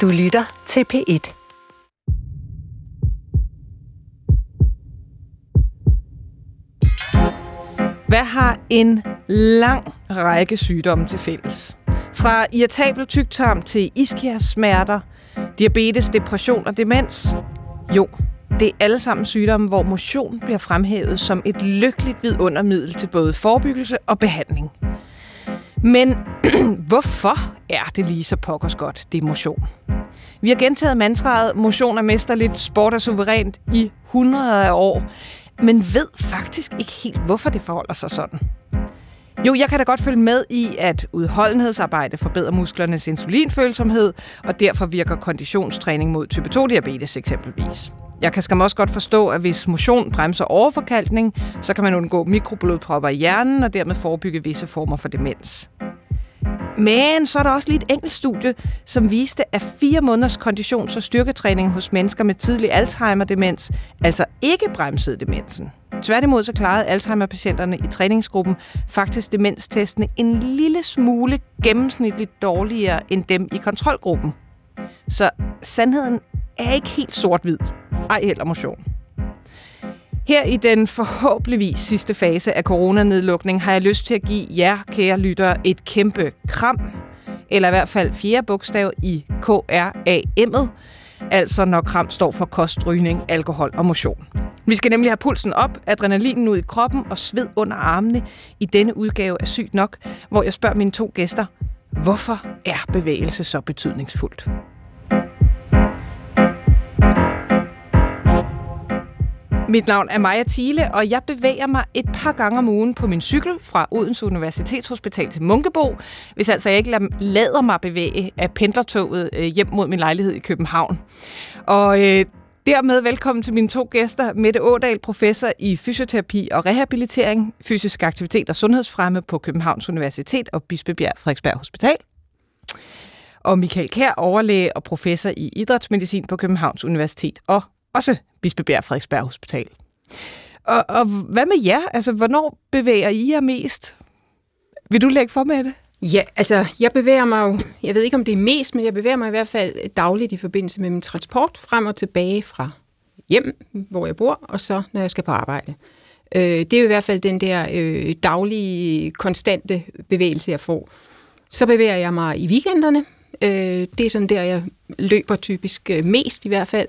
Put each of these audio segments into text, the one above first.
Du lytter til P1. Hvad har en lang række sygdomme til fælles? Fra irritabel tyktarm til ischiasmerter, diabetes, depression og demens? Jo, det er alle sammen sygdomme, hvor motion bliver fremhævet som et lykkeligt vidundermiddel til både forebyggelse og behandling. Men hvorfor er det lige så pokkers godt, det er motion? Vi har gentaget mantraet, motion er mesterligt, sport er suverænt i hundrede af år, men ved faktisk ikke helt, hvorfor det forholder sig sådan. Jo, jeg kan da godt følge med i, at udholdenhedsarbejde forbedrer musklernes insulinfølsomhed, og derfor virker konditionstræning mod type 2-diabetes eksempelvis. Jeg kan skam også godt forstå, at hvis motion bremser overforkalkning, så kan man undgå mikroblodpropper i hjernen og dermed forebygge visse former for demens. Men så er der også lige et enkelt studie, som viste, at fire måneders konditions- og styrketræning hos mennesker med tidlig Alzheimer-demens altså ikke bremsede demensen. Tværtimod så klarede Alzheimer-patienterne i træningsgruppen faktisk demenstestene en lille smule gennemsnitligt dårligere end dem i kontrolgruppen. Så sandheden er ikke helt sort-hvid. Ej heller motion. Her i den forhåbentligvis sidste fase af coronanedlukning har jeg lyst til at give jer, kære lyttere, et kæmpe kram, eller i hvert fald fjerde bogstav i KRAM'et, altså når kram står for kost, rygning, alkohol og motion. Vi skal nemlig have pulsen op, adrenalinen ud i kroppen og sved under armene i denne udgave af Sygt Nok, hvor jeg spørger mine to gæster, hvorfor er bevægelse så betydningsfuldt? Mit navn er Maja Thiele, og jeg bevæger mig et par gange om ugen på min cykel fra Odense Universitetshospital til Munkebo, hvis altså jeg ikke lader mig bevæge af pendlertoget øh, hjem mod min lejlighed i København. Og øh, dermed velkommen til mine to gæster, Mette Ådal, professor i fysioterapi og rehabilitering, fysisk aktivitet og sundhedsfremme på Københavns Universitet og Bispebjerg Frederiksberg Hospital. Og Michael Kær, overlæge og professor i idrætsmedicin på Københavns Universitet og også Bispebjerg Frederiksberg Hospital. Og, og hvad med jer? Altså, hvornår bevæger I jer mest? Vil du lægge for med det? Ja, altså, jeg bevæger mig jo, jeg ved ikke om det er mest, men jeg bevæger mig i hvert fald dagligt i forbindelse med min transport frem og tilbage fra hjem, hvor jeg bor, og så når jeg skal på arbejde. Øh, det er jo i hvert fald den der øh, daglige, konstante bevægelse, jeg får. Så bevæger jeg mig i weekenderne. Øh, det er sådan der, jeg løber typisk øh, mest i hvert fald.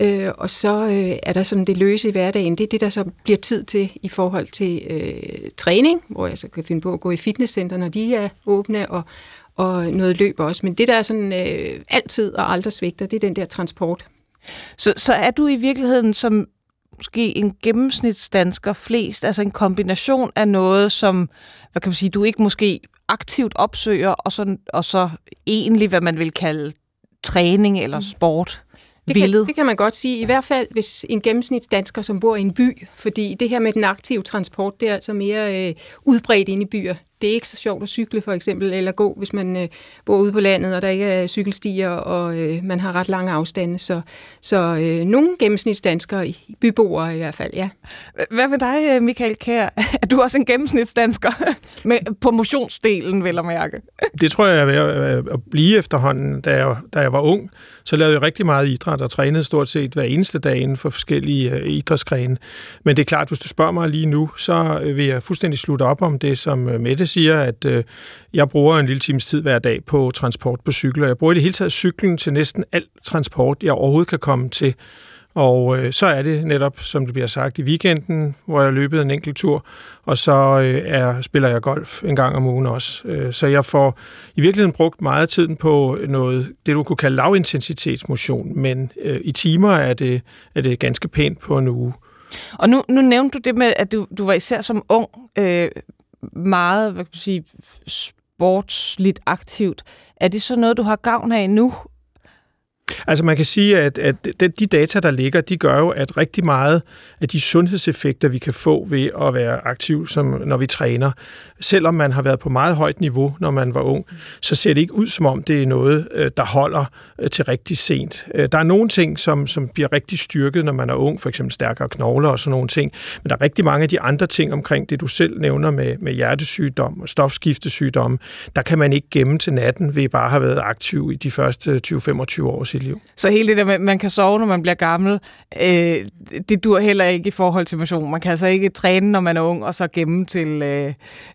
Øh, og så øh, er der sådan det løse i hverdagen. Det er det, der så bliver tid til i forhold til øh, træning, hvor jeg så kan finde på at gå i fitnesscenter, når de er åbne, og, og noget løb også. Men det, der er sådan øh, altid og aldrig svigter, det er den der transport. Så, så er du i virkeligheden som måske en gennemsnitsdansker flest, altså en kombination af noget, som, hvad kan man sige, du ikke måske aktivt opsøger, og så, og så egentlig, hvad man vil kalde træning eller mm. sport? Det kan, det kan man godt sige. I hvert fald, hvis en gennemsnitsdansker, som bor i en by, fordi det her med den aktive transport, det er altså mere øh, udbredt inde i byer det er ikke så sjovt at cykle for eksempel, eller gå, hvis man øh, bor ude på landet, og der ikke er cykelstier, og øh, man har ret lange afstande. Så, så øh, nogle gennemsnitsdanskere, byboere i hvert fald, ja. Hvad med dig, øh, Michael Kær? Er du også en gennemsnitsdansker? Med, på motionsdelen, vil jeg mærke. Det tror jeg er ved at blive efterhånden. Da jeg, da jeg var ung, så lavede jeg rigtig meget idræt og trænede stort set hver eneste dag inden for forskellige øh, idrætsgrene. Men det er klart, hvis du spørger mig lige nu, så øh, vil jeg fuldstændig slutte op om det, som øh, Mette siger, at øh, jeg bruger en lille times tid hver dag på transport på cykel, og jeg bruger i det hele taget cyklen til næsten al transport, jeg overhovedet kan komme til. Og øh, så er det netop, som det bliver sagt, i weekenden, hvor jeg løbet en enkelt tur, og så øh, er, spiller jeg golf en gang om ugen også. Øh, så jeg får i virkeligheden brugt meget tiden på noget, det du kunne kalde lavintensitetsmotion, men øh, i timer er det, er det ganske pænt på en uge. Og nu, nu nævnte du det med, at du, du var især som ung øh, meget hvad kan man sige, sportsligt aktivt. Er det så noget, du har gavn af nu? Altså man kan sige, at, at de data, der ligger, de gør jo, at rigtig meget af de sundhedseffekter, vi kan få ved at være aktiv, som når vi træner, selvom man har været på meget højt niveau, når man var ung, så ser det ikke ud som om, det er noget, øh, der holder øh, til rigtig sent. Øh, der er nogle ting, som, som bliver rigtig styrket, når man er ung, for eksempel stærkere knogler og sådan nogle ting, men der er rigtig mange af de andre ting omkring det, du selv nævner med, med hjertesygdom og stofskiftesygdom, der kan man ikke gemme til natten ved bare at have været aktiv i de første 20-25 år sit liv. Så hele det der med, at man kan sove, når man bliver gammel, øh, det dur heller ikke i forhold til motion. Man kan altså ikke træne, når man er ung, og så gemme til, øh,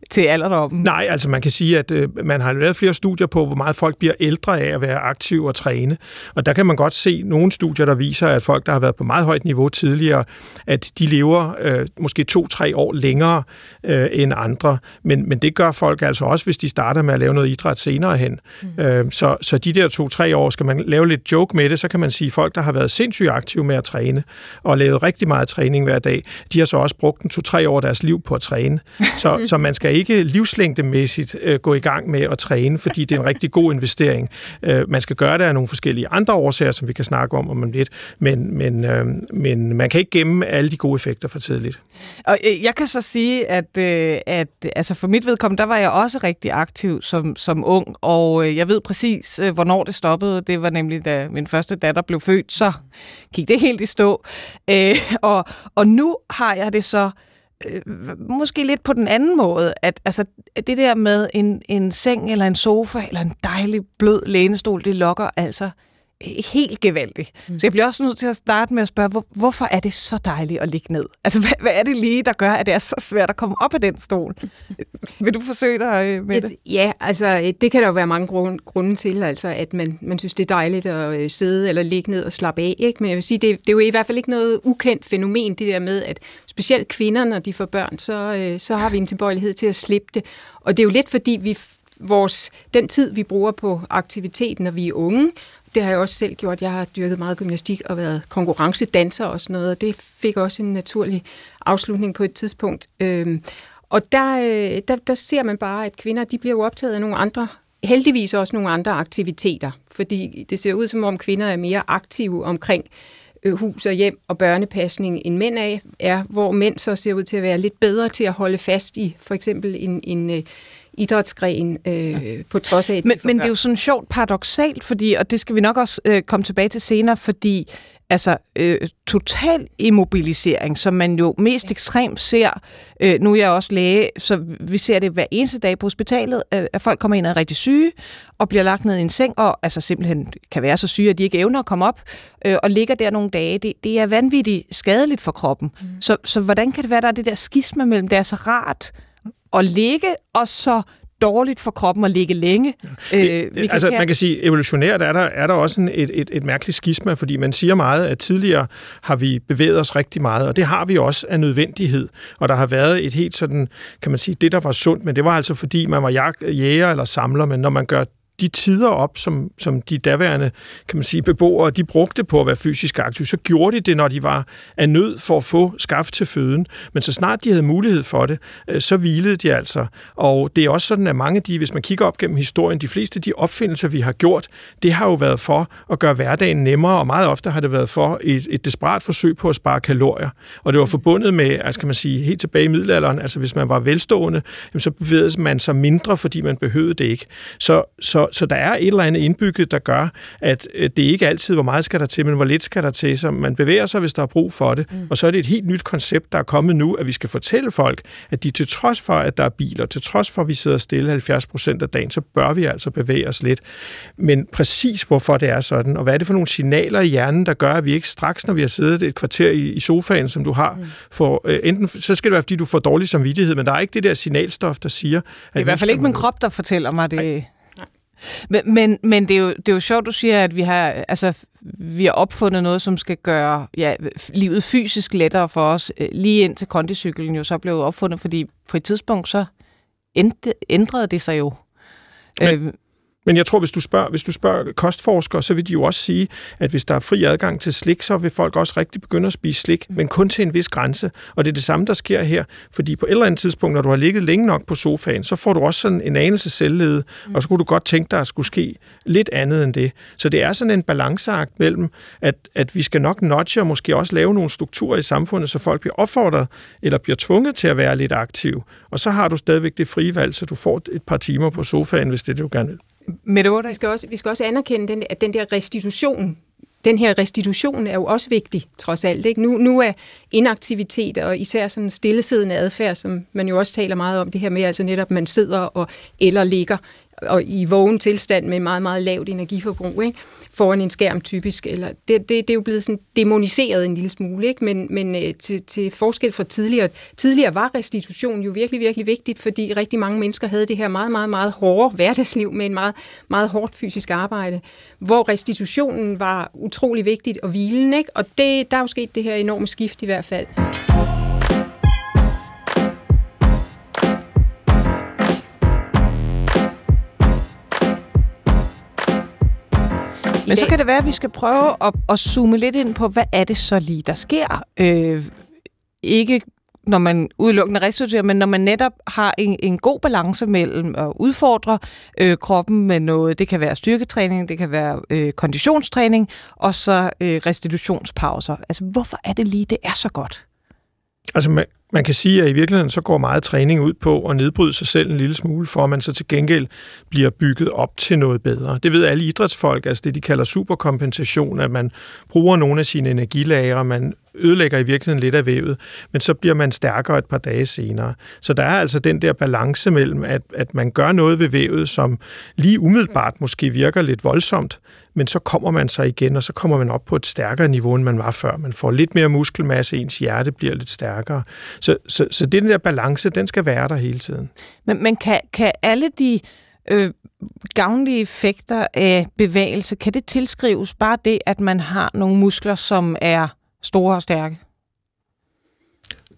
til alderdommen. Nej, altså man kan sige, at øh, man har lavet flere studier på, hvor meget folk bliver ældre af at være aktiv og træne. Og der kan man godt se nogle studier, der viser, at folk, der har været på meget højt niveau tidligere, at de lever øh, måske to-tre år længere øh, end andre. Men, men det gør folk altså også, hvis de starter med at lave noget idræt senere hen. Mm. Øh, så, så de der to-tre år, skal man lave lidt joke med det, så kan man sige, at folk, der har været sindssygt aktive med at træne, og lavet rigtig meget træning hver dag, de har så også brugt en to-tre år af deres liv på at træne. Så, så man skal ikke livslængdemæssigt øh, gå i gang med at træne, fordi det er en rigtig god investering. Øh, man skal gøre det af nogle forskellige andre årsager, som vi kan snakke om om lidt, men, men, øh, men man kan ikke gemme alle de gode effekter for tidligt. Og øh, jeg kan så sige, at, øh, at altså for mit vedkommende, der var jeg også rigtig aktiv som, som ung, og øh, jeg ved præcis, øh, hvornår det stoppede. Det var nemlig, da Øh, min første datter blev født, så gik det helt i stå. Øh, og, og nu har jeg det så øh, måske lidt på den anden måde, at altså, det der med en, en seng eller en sofa eller en dejlig blød lænestol, det lokker altså helt gevaldigt. Mm. Så jeg bliver også nødt til at starte med at spørge, hvor, hvorfor er det så dejligt at ligge ned? Altså, hvad, hvad er det lige, der gør, at det er så svært at komme op af den stol? Vil du forsøge dig øh, med Et, det? Ja, altså, det kan der jo være mange grunde, grunde til, altså, at man, man synes, det er dejligt at øh, sidde eller ligge ned og slappe af. Ikke? Men jeg vil sige, det, det er jo i hvert fald ikke noget ukendt fænomen, det der med, at specielt kvinder, når de får børn, så, øh, så har vi en tilbøjelighed til at slippe det. Og det er jo lidt fordi, vi vores, den tid, vi bruger på aktiviteten, når vi er unge, det har jeg også selv gjort. Jeg har dyrket meget gymnastik og været konkurrencedanser og sådan noget, og det fik også en naturlig afslutning på et tidspunkt. Øhm, og der, øh, der, der ser man bare, at kvinder de bliver jo optaget af nogle andre, heldigvis også nogle andre aktiviteter, fordi det ser ud som om kvinder er mere aktive omkring øh, hus og hjem og børnepasning end mænd er, er, hvor mænd så ser ud til at være lidt bedre til at holde fast i for eksempel en, en øh, idrætsgren, øh, på trods af... Men, men det er jo sådan sjovt paradoxalt, fordi, og det skal vi nok også øh, komme tilbage til senere, fordi altså øh, total immobilisering, som man jo mest ekstremt ser. Øh, nu er jeg også læge, så vi ser det hver eneste dag på hospitalet, øh, at folk kommer ind og er rigtig syge, og bliver lagt ned i en seng, og altså simpelthen kan være så syge, at de ikke evner at komme op, øh, og ligger der nogle dage. Det, det er vanvittigt skadeligt for kroppen. Mm. Så, så hvordan kan det være, der er det der skisma mellem, det er så rart at ligge, og så dårligt for kroppen at ligge længe. Øh, vi altså, man kan sige, evolutionært er der, er der også en, et, et, et mærkeligt skisma, fordi man siger meget, at tidligere har vi bevæget os rigtig meget, og det har vi også af nødvendighed. Og der har været et helt sådan, kan man sige, det der var sundt, men det var altså fordi, man var jæger eller samler, men når man gør de tider op, som, som de daværende kan man sige, beboere de brugte på at være fysisk aktive, så gjorde de det, når de var af nød for at få skaft til føden. Men så snart de havde mulighed for det, øh, så hvilede de altså. Og det er også sådan, at mange af de, hvis man kigger op gennem historien, de fleste af de opfindelser, vi har gjort, det har jo været for at gøre hverdagen nemmere, og meget ofte har det været for et, et desperat forsøg på at spare kalorier. Og det var forbundet med, altså kan man sige, helt tilbage i middelalderen, altså hvis man var velstående, så bevægede man sig mindre, fordi man behøvede det ikke. Så, så så, der er et eller andet indbygget, der gør, at øh, det ikke altid, hvor meget skal der til, men hvor lidt skal der til. Så man bevæger sig, hvis der er brug for det. Mm. Og så er det et helt nyt koncept, der er kommet nu, at vi skal fortælle folk, at de til trods for, at der er biler, til trods for, at vi sidder stille 70 procent af dagen, så bør vi altså bevæge os lidt. Men præcis hvorfor det er sådan, og hvad er det for nogle signaler i hjernen, der gør, at vi ikke straks, når vi har siddet et kvarter i, i sofaen, som du har, mm. for, øh, enten, så skal det være, fordi du får dårlig samvittighed, men der er ikke det der signalstof, der siger... At det er i hvert fald ikke min krop, der fortæller mig det. Nej. Men, men, men det, er jo, det er jo sjovt, du siger, at vi har, altså, vi har opfundet noget, som skal gøre ja, livet fysisk lettere for os, øh, lige indtil kondicyklen jo så blev opfundet, fordi på et tidspunkt så ændrede det sig jo. Men, øh, men jeg tror, hvis du spørger, hvis du spørger kostforskere, så vil de jo også sige, at hvis der er fri adgang til slik, så vil folk også rigtig begynde at spise slik, men kun til en vis grænse. Og det er det samme, der sker her, fordi på et eller andet tidspunkt, når du har ligget længe nok på sofaen, så får du også sådan en anelse selvlede, og så kunne du godt tænke dig, at skulle ske lidt andet end det. Så det er sådan en balanceakt mellem, at, at vi skal nok notche og måske også lave nogle strukturer i samfundet, så folk bliver opfordret eller bliver tvunget til at være lidt aktive. Og så har du stadigvæk det frie valg, så du får et par timer på sofaen, hvis det er det, du gerne vil. Med vi skal også, vi skal også anerkende, den, at den der restitution, den her restitution er jo også vigtig, trods alt. Ikke? Nu, nu er inaktivitet og især sådan stillesiddende adfærd, som man jo også taler meget om, det her med, altså netop, man sidder og eller ligger og i vågen tilstand med meget, meget lavt energiforbrug. Ikke? foran en skærm typisk. Eller det, det, det er jo blevet sådan demoniseret en lille smule, ikke? men, men øh, til, til forskel fra tidligere. Tidligere var restitution jo virkelig, virkelig vigtigt, fordi rigtig mange mennesker havde det her meget, meget, meget hårde hverdagsliv med en meget, meget hårdt fysisk arbejde, hvor restitutionen var utrolig vigtigt og hvilen. Ikke? Og det, der er jo sket det her enorme skift i hvert fald. Men så kan det være, at vi skal prøve at, at zoome lidt ind på, hvad er det så lige, der sker? Øh, ikke når man udelukkende restituerer, men når man netop har en, en god balance mellem at udfordre øh, kroppen med noget, det kan være styrketræning, det kan være øh, konditionstræning, og så øh, restitutionspauser. Altså, hvorfor er det lige, det er så godt? Altså, man, man kan sige, at i virkeligheden så går meget træning ud på at nedbryde sig selv en lille smule, for at man så til gengæld bliver bygget op til noget bedre. Det ved alle idrætsfolk, altså det de kalder superkompensation, at man bruger nogle af sine energilager, man ødelægger i virkeligheden lidt af vævet, men så bliver man stærkere et par dage senere. Så der er altså den der balance mellem, at, at man gør noget ved vævet, som lige umiddelbart måske virker lidt voldsomt, men så kommer man sig igen, og så kommer man op på et stærkere niveau, end man var før. Man får lidt mere muskelmasse, ens hjerte bliver lidt stærkere. Så, så, så den der balance, den skal være der hele tiden. Men, men kan, kan alle de øh, gavnlige effekter af bevægelse, kan det tilskrives bare det, at man har nogle muskler, som er store og stærke?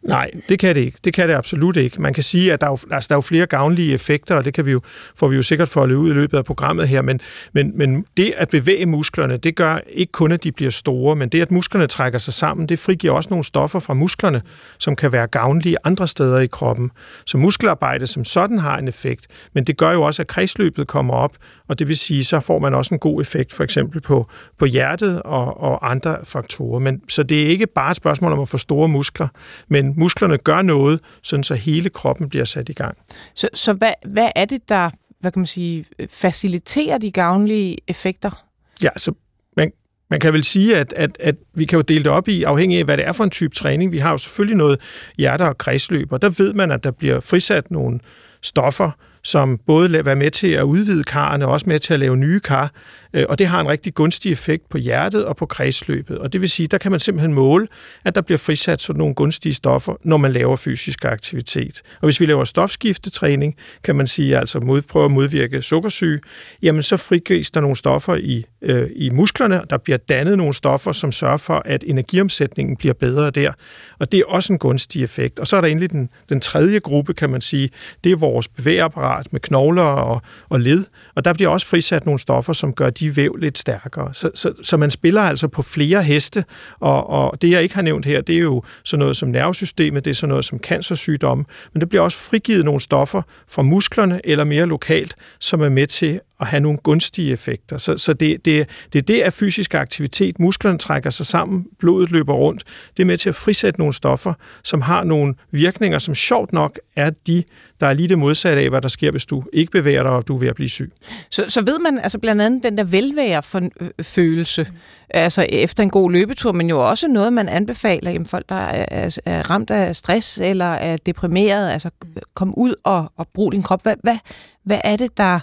Nej, det kan det ikke. Det kan det absolut ikke. Man kan sige, at der er jo, altså, der er jo flere gavnlige effekter, og det kan vi jo, får vi jo sikkert folde ud i løbet af programmet her, men, men, men det at bevæge musklerne, det gør ikke kun, at de bliver store, men det, at musklerne trækker sig sammen, det frigiver også nogle stoffer fra musklerne, som kan være gavnlige andre steder i kroppen. Så muskelarbejde som sådan har en effekt, men det gør jo også, at kredsløbet kommer op, og det vil sige, så får man også en god effekt for eksempel på, på hjertet og, og andre faktorer. Men, så det er ikke bare et spørgsmål om at få store muskler, men musklerne gør noget, sådan så hele kroppen bliver sat i gang. Så, så hvad, hvad er det, der hvad kan man sige, faciliterer de gavnlige effekter? Ja, så man, man kan vel sige, at, at, at vi kan jo dele det op i, afhængig af, hvad det er for en type træning. Vi har jo selvfølgelig noget hjerte- og kredsløb, og der ved man, at der bliver frisat nogle stoffer, som både vil være med til at udvide karrene og også med til at lave nye kar, Øh, og det har en rigtig gunstig effekt på hjertet og på kredsløbet. Og det vil sige, der kan man simpelthen måle, at der bliver frisat sådan nogle gunstige stoffer, når man laver fysisk aktivitet. Og hvis vi laver stofskiftetræning, kan man sige, altså mod, prøve at modvirke sukkersyge, jamen så frigives der nogle stoffer i, øh, i musklerne, der bliver dannet nogle stoffer, som sørger for, at energiomsætningen bliver bedre der. Og det er også en gunstig effekt. Og så er der endelig den, den tredje gruppe, kan man sige, det er vores bevægeapparat, med knogler og, og led, og der bliver også frisat nogle stoffer, som gør de væv lidt stærkere. Så, så, så man spiller altså på flere heste, og, og det jeg ikke har nævnt her, det er jo sådan noget som nervesystemet, det er sådan noget som cancersygdomme, men der bliver også frigivet nogle stoffer fra musklerne eller mere lokalt, som er med til at have nogle gunstige effekter. Så, så det, det, det er det, at fysisk aktivitet, musklerne trækker sig sammen, blodet løber rundt, det er med til at frisætte nogle stoffer, som har nogle virkninger, som sjovt nok er de, der er lige det modsatte af, hvad der sker, hvis du ikke bevæger dig, og du er ved at blive syg. Så, så ved man altså blandt andet den der velværefølelse, mm. altså efter en god løbetur, men jo også noget, man anbefaler jamen folk, der er, er, er ramt af stress eller er deprimeret, altså kom ud og, og brug din krop. Hvad, hvad, hvad er det, der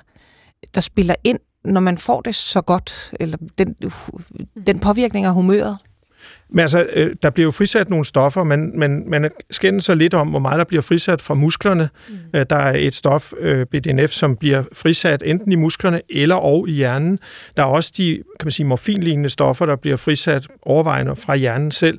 der spiller ind, når man får det så godt, eller den, den påvirkning af humøret? Men altså, øh, der bliver jo frisat nogle stoffer, men, men man skændes så lidt om, hvor meget der bliver frisat fra musklerne. Mm. Øh, der er et stof, øh, BDNF, som bliver frisat enten i musklerne eller og i hjernen. Der er også de, kan man sige, morfinlignende stoffer, der bliver frisat overvejende fra hjernen selv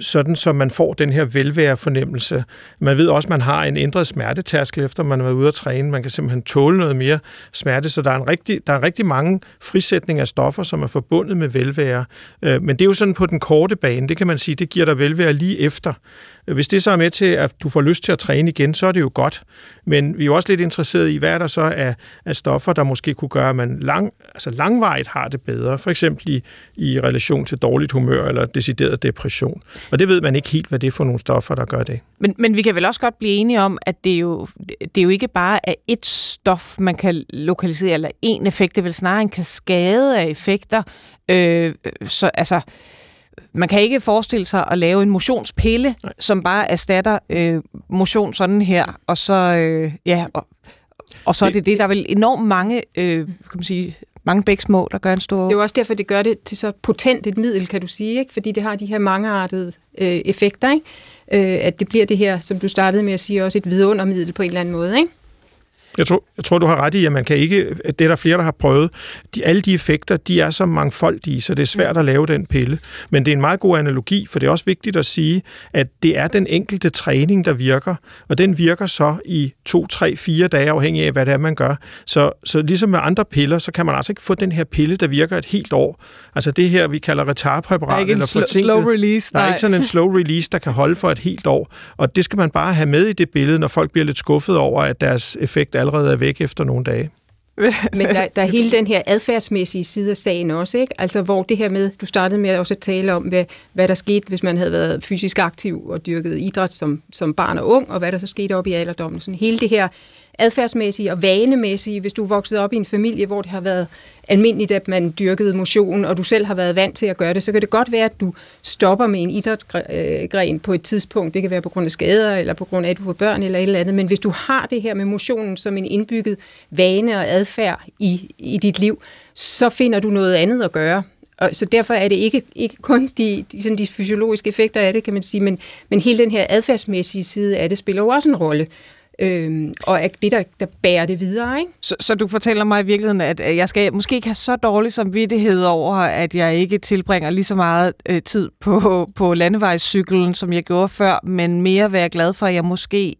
sådan så man får den her velværefornemmelse. Man ved også, at man har en ændret smertetærskel, efter man har været ude at træne. Man kan simpelthen tåle noget mere smerte, så der er en rigtig, der er rigtig mange frisætninger af stoffer, som er forbundet med velvære. Øh, men det er jo sådan på den korte bane, det kan man sige, det giver dig velvære lige efter. Hvis det så er med til, at du får lyst til at træne igen, så er det jo godt. Men vi er jo også lidt interesseret i, hvad er der så af, af stoffer, der måske kunne gøre, at man lang, altså langvejt har det bedre. For eksempel i, i relation til dårligt humør eller decideret depression. Og det ved man ikke helt, hvad det er for nogle stoffer, der gør det. Men, men vi kan vel også godt blive enige om, at det er jo, det er jo ikke bare er et stof, man kan lokalisere, eller en effekt. Det er vel snarere en kaskade af effekter. Øh, så altså man kan ikke forestille sig at lave en motionspille, Nej. som bare erstatter øh, motion sådan her, og så, øh, ja, og, og så det, er det det. Der er vel enormt mange, øh, kan man sige, mange bæksmå, der gør en stor... Det er jo også derfor, det gør det til så potent et middel, kan du sige, ikke? fordi det har de her mangeartede øh, effekter, ikke? Øh, at det bliver det her, som du startede med at sige, også et vidundermiddel på en eller anden måde. Ikke? Jeg tror, jeg tror, du har ret i, at man kan ikke, det er der flere, der har prøvet. De, alle de effekter, de er så mangfoldige, så det er svært at lave den pille. Men det er en meget god analogi, for det er også vigtigt at sige, at det er den enkelte træning, der virker, og den virker så i to, tre, fire dage, afhængig af, hvad det er, man gør. Så, så ligesom med andre piller, så kan man altså ikke få den her pille, der virker et helt år. Altså det her, vi kalder retardpræparat. eller sl- slow release. Der er ikke sådan en slow release, der kan holde for et helt år. Og det skal man bare have med i det billede, når folk bliver lidt skuffet over, at deres effekt er allerede er væk efter nogle dage. Men der, der er hele den her adfærdsmæssige side af sagen også, ikke? Altså hvor det her med, du startede med også at tale om, hvad, hvad der skete, hvis man havde været fysisk aktiv og dyrket idræt som, som barn og ung, og hvad der så skete op i alderdommen. Sådan hele det her adfærdsmæssige og vanemæssige, hvis du er vokset op i en familie, hvor det har været almindeligt, at man dyrkede motion, og du selv har været vant til at gøre det, så kan det godt være, at du stopper med en idrætsgren øh, på et tidspunkt. Det kan være på grund af skader, eller på grund af, at du får børn, eller et eller andet. Men hvis du har det her med motionen som en indbygget vane og adfærd i, i dit liv, så finder du noget andet at gøre. Og så derfor er det ikke, ikke kun de, de, sådan de fysiologiske effekter af det, kan man sige, men, men hele den her adfærdsmæssige side af det spiller jo også en rolle. Øhm, og at det, der, der bærer det videre. Ikke? Så, så du fortæller mig i virkeligheden, at jeg skal måske ikke have så dårlig samvittighed over, at jeg ikke tilbringer lige så meget øh, tid på, på landevejscyklen, som jeg gjorde før, men mere være glad for, at jeg måske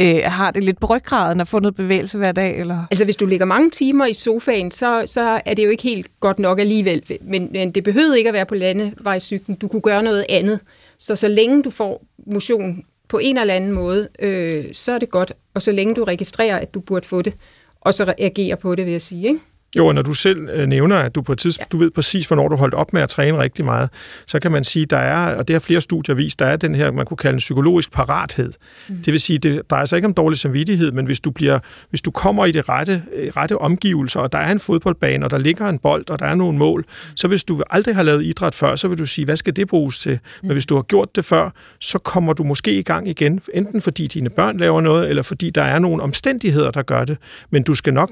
øh, har det lidt på ryggraden og få noget bevægelse hver dag? Eller? Altså hvis du ligger mange timer i sofaen, så, så er det jo ikke helt godt nok alligevel. Men, men det behøver ikke at være på landevejscyklen. Du kunne gøre noget andet. Så så længe du får motion på en eller anden måde, øh, så er det godt. Og så længe du registrerer, at du burde få det, og så reagerer på det, vil jeg sige. Ikke? Jo, og når du selv øh, nævner, at du på et tidspunkt, ja. du ved præcis, hvornår du holdt op med at træne rigtig meget, så kan man sige, der er, og det har flere studier vist, der er den her, man kunne kalde en psykologisk parathed. Mm. Det vil sige, det drejer sig ikke om dårlig samvittighed, men hvis du, bliver, hvis du kommer i det rette, øh, rette omgivelser, og der er en fodboldbane, og der ligger en bold, og der er nogle mål, så hvis du aldrig har lavet idræt før, så vil du sige, hvad skal det bruges til? Mm. Men hvis du har gjort det før, så kommer du måske i gang igen, enten fordi dine børn laver noget, eller fordi der er nogle omstændigheder, der gør det. Men du skal nok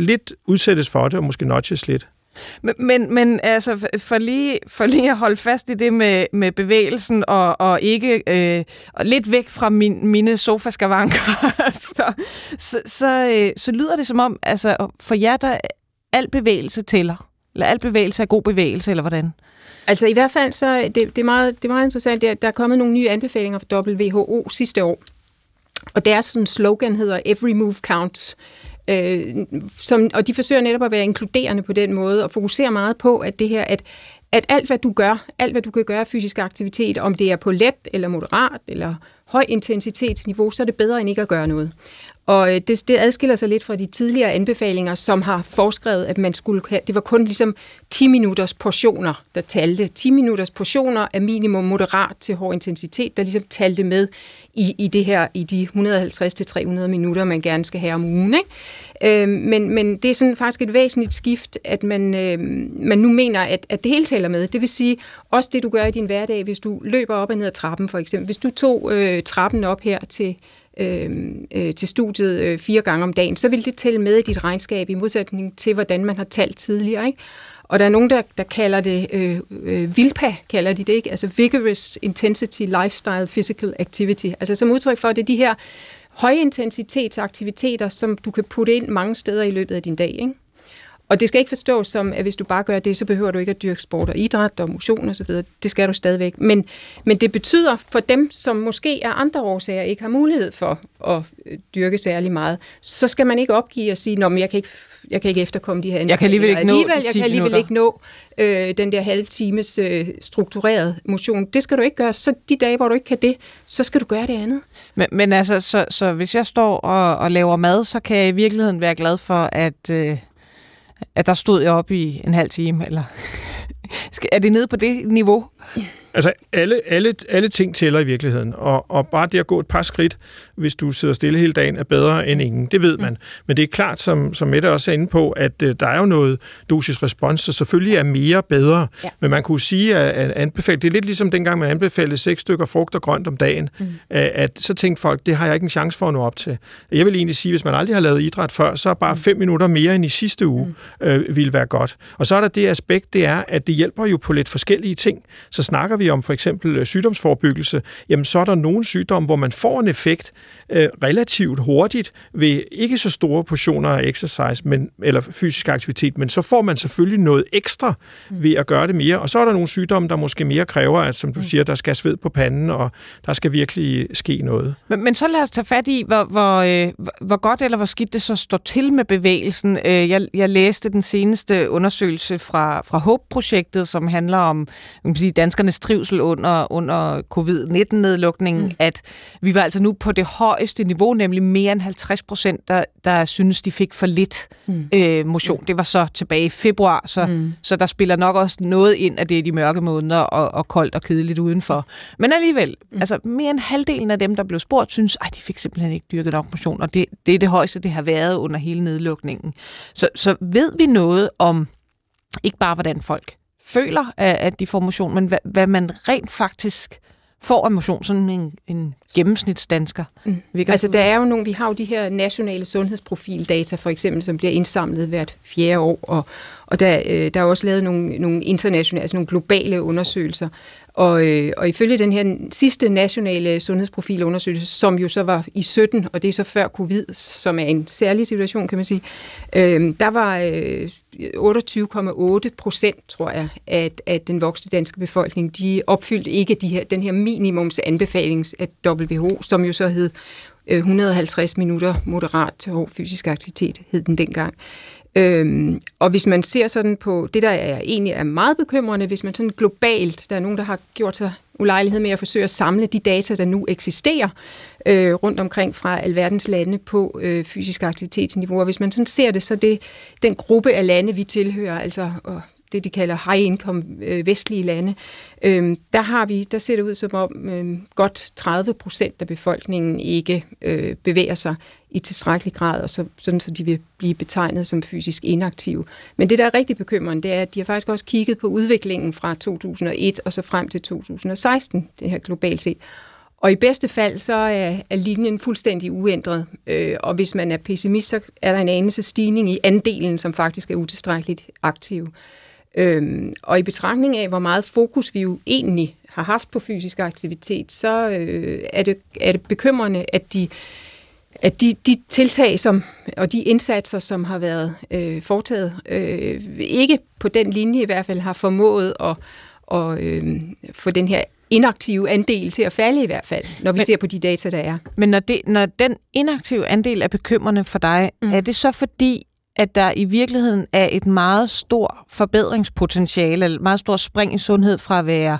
lidt udsættes for det, og måske notches lidt. Men, men, men altså, for lige, for lige at holde fast i det med, med bevægelsen, og, og ikke øh, og lidt væk fra min, mine sofaskavanker, så, så, så, øh, så lyder det som om, altså, for jer, der al bevægelse tæller. Eller al bevægelse er god bevægelse, eller hvordan? Altså i hvert fald, så det, det, er, meget, det er meget interessant, der, der er kommet nogle nye anbefalinger fra WHO sidste år. Og deres sådan slogan hedder Every Move Counts. Øh, Øh, som, og de forsøger netop at være inkluderende på den måde, og fokuserer meget på, at det her, at, at alt hvad du gør, alt hvad du kan gøre af fysisk aktivitet, om det er på let eller moderat eller høj intensitetsniveau, så er det bedre end ikke at gøre noget. Og øh, det, det adskiller sig lidt fra de tidligere anbefalinger, som har foreskrevet, at man skulle have, det var kun ligesom 10 minutters portioner, der talte. 10 minutters portioner af minimum moderat til hård intensitet, der ligesom talte med i, i det her, i de 150-300 minutter, man gerne skal have om ugen. Ikke? Øh, men, men det er sådan faktisk et væsentligt skift, at man, øh, man nu mener, at, at det hele tæller med. Det vil sige, også det du gør i din hverdag, hvis du løber op og ned ad trappen for eksempel. Hvis du tog øh, trappen op her til øh, øh, til studiet øh, fire gange om dagen, så vil det tælle med i dit regnskab, i modsætning til, hvordan man har talt tidligere. Ikke? Og der er nogen, der, der kalder det, øh, øh, VILPA kalder de det, ikke? altså Vigorous Intensity Lifestyle Physical Activity, altså som udtryk for, at det er de her højintensitetsaktiviteter, som du kan putte ind mange steder i løbet af din dag. Ikke? Og det skal ikke forstås som, at hvis du bare gør det, så behøver du ikke at dyrke sport og idræt og motion osv. Det skal du stadigvæk. Men, men det betyder for dem, som måske af andre årsager ikke har mulighed for at øh, dyrke særlig meget, så skal man ikke opgive og sige, at jeg kan ikke, jeg kan ikke efterkomme de her Jeg kan alligevel ikke nå alligevel, Jeg kan alligevel ikke nå øh, den der halve times øh, struktureret motion. Det skal du ikke gøre. Så de dage, hvor du ikke kan det, så skal du gøre det andet. Men, men altså, så, så hvis jeg står og, og laver mad, så kan jeg i virkeligheden være glad for, at... Øh at der stod jeg op i en halv time, eller er det nede på det niveau? Altså, alle, alle, alle ting tæller i virkeligheden, og, og bare det at gå et par skridt, hvis du sidder stille hele dagen, er bedre end ingen. Det ved man. Men det er klart, som, som Mette også er inde på, at uh, der er jo noget dosis-respons, så selvfølgelig er mere bedre. Ja. Men man kunne sige, at, at anbefale, det er lidt ligesom dengang, man anbefalede seks stykker frugt og grønt om dagen, mm. at, at så tænkte folk, det har jeg ikke en chance for at nå op til. Jeg vil egentlig sige, hvis man aldrig har lavet idræt før, så er bare mm. fem minutter mere end i sidste uge mm. øh, ville være godt. Og så er der det aspekt, det er, at det hjælper jo på lidt forskellige ting. Så snakker vi om for eksempel øh, sygdomsforebyggelse, jamen så er der nogle sygdomme, hvor man får en effekt øh, relativt hurtigt ved ikke så store portioner af exercise men, eller fysisk aktivitet, men så får man selvfølgelig noget ekstra mm. ved at gøre det mere. Og så er der nogle sygdomme, der måske mere kræver, at som du mm. siger, der skal sved på panden, og der skal virkelig ske noget. Men, men så lad os tage fat i, hvor, hvor, øh, hvor godt eller hvor skidt det så står til med bevægelsen. Jeg, jeg læste den seneste undersøgelse fra, fra HOPE-projektet, som handler om man sige, danskernes trivsel under, under covid-19-nedlukningen, mm. at vi var altså nu på det højeste niveau, nemlig mere end 50 procent, der, der synes, de fik for lidt mm. øh, motion. Det var så tilbage i februar, så, mm. så der spiller nok også noget ind, at det er de mørke måneder og, og koldt og kedeligt udenfor. Men alligevel, mm. altså mere end halvdelen af dem, der blev spurgt, synes, at de fik simpelthen ikke dyrket nok motion, og det, det er det højeste, det har været under hele nedlukningen. Så, så ved vi noget om, ikke bare hvordan folk føler, at de får motion, men hvad, hvad man rent faktisk får af motion, sådan en, en gennemsnitsdansker. Mm. Altså der er jo nogle, vi har jo de her nationale sundhedsprofildata for eksempel, som bliver indsamlet hvert fjerde år, og, og der, øh, der er også lavet nogle, nogle internationale, altså nogle globale undersøgelser, og, øh, og ifølge den her sidste nationale sundhedsprofilundersøgelse, som jo så var i 17, og det er så før covid, som er en særlig situation, kan man sige, øh, der var øh, 28,8 procent, tror jeg, at, at den voksne danske befolkning, de opfyldte ikke de her, den her minimumsanbefaling af WHO, som jo så hed øh, 150 minutter moderat til hård fysisk aktivitet, hed den dengang. Øhm, og hvis man ser sådan på det, der er egentlig er meget bekymrende, hvis man sådan globalt, der er nogen, der har gjort sig ulejlighed med at forsøge at samle de data, der nu eksisterer øh, rundt omkring fra alverdens lande på øh, fysisk aktivitetsniveau. Og hvis man sådan ser det, så det den gruppe af lande, vi tilhører, altså og det, de kalder high income øh, vestlige lande, øh, der har vi, der ser det ud som om øh, godt 30 procent af befolkningen ikke øh, bevæger sig i tilstrækkelig grad, og så, sådan så de vil blive betegnet som fysisk inaktive. Men det, der er rigtig bekymrende, det er, at de har faktisk også kigget på udviklingen fra 2001 og så frem til 2016, det her globalt set. Og i bedste fald, så er, er linjen fuldstændig uændret. Øh, og hvis man er pessimist, så er der en anelse stigning i andelen, som faktisk er utilstrækkeligt aktiv. Øhm, og i betragtning af, hvor meget fokus vi jo egentlig har haft på fysisk aktivitet, så øh, er, det, er det bekymrende, at de at de, de tiltag som, og de indsatser, som har været øh, foretaget, øh, ikke på den linje i hvert fald har formået at, at øh, få den her inaktive andel til at falde i hvert fald, når vi men, ser på de data, der er. Men når, det, når den inaktive andel er bekymrende for dig, mm. er det så fordi, at der i virkeligheden er et meget stort forbedringspotentiale, eller et meget stort spring i sundhed fra at være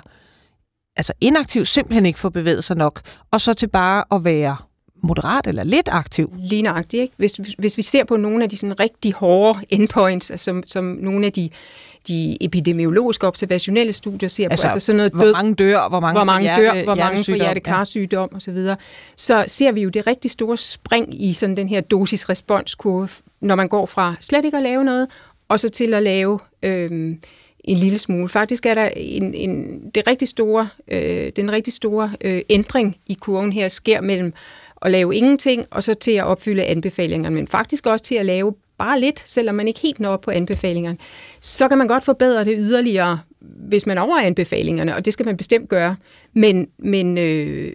altså inaktiv, simpelthen ikke få bevæget sig nok, og så til bare at være moderat eller lidt aktiv. Lige nøjagtigt, ikke? Hvis, hvis vi ser på nogle af de sådan rigtig hårde endpoints, altså, som, som nogle af de de epidemiologiske observationelle studier ser altså, på, altså sådan noget død, hvor mange dør, hvor mange, hvor mange hjerte, dør, hvor mange får hjertekarsygdom ja. osv., så ser vi jo det rigtig store spring i sådan den her dosis-responskurve, når man går fra slet ikke at lave noget, og så til at lave øhm, en lille smule. Faktisk er der en, en, det rigtig store, øh, den rigtig store øh, ændring i kurven her sker mellem at lave ingenting, og så til at opfylde anbefalingerne, men faktisk også til at lave bare lidt, selvom man ikke helt når op på anbefalingerne, så kan man godt forbedre det yderligere hvis man over anbefalingerne, og det skal man bestemt gøre, men, men øh,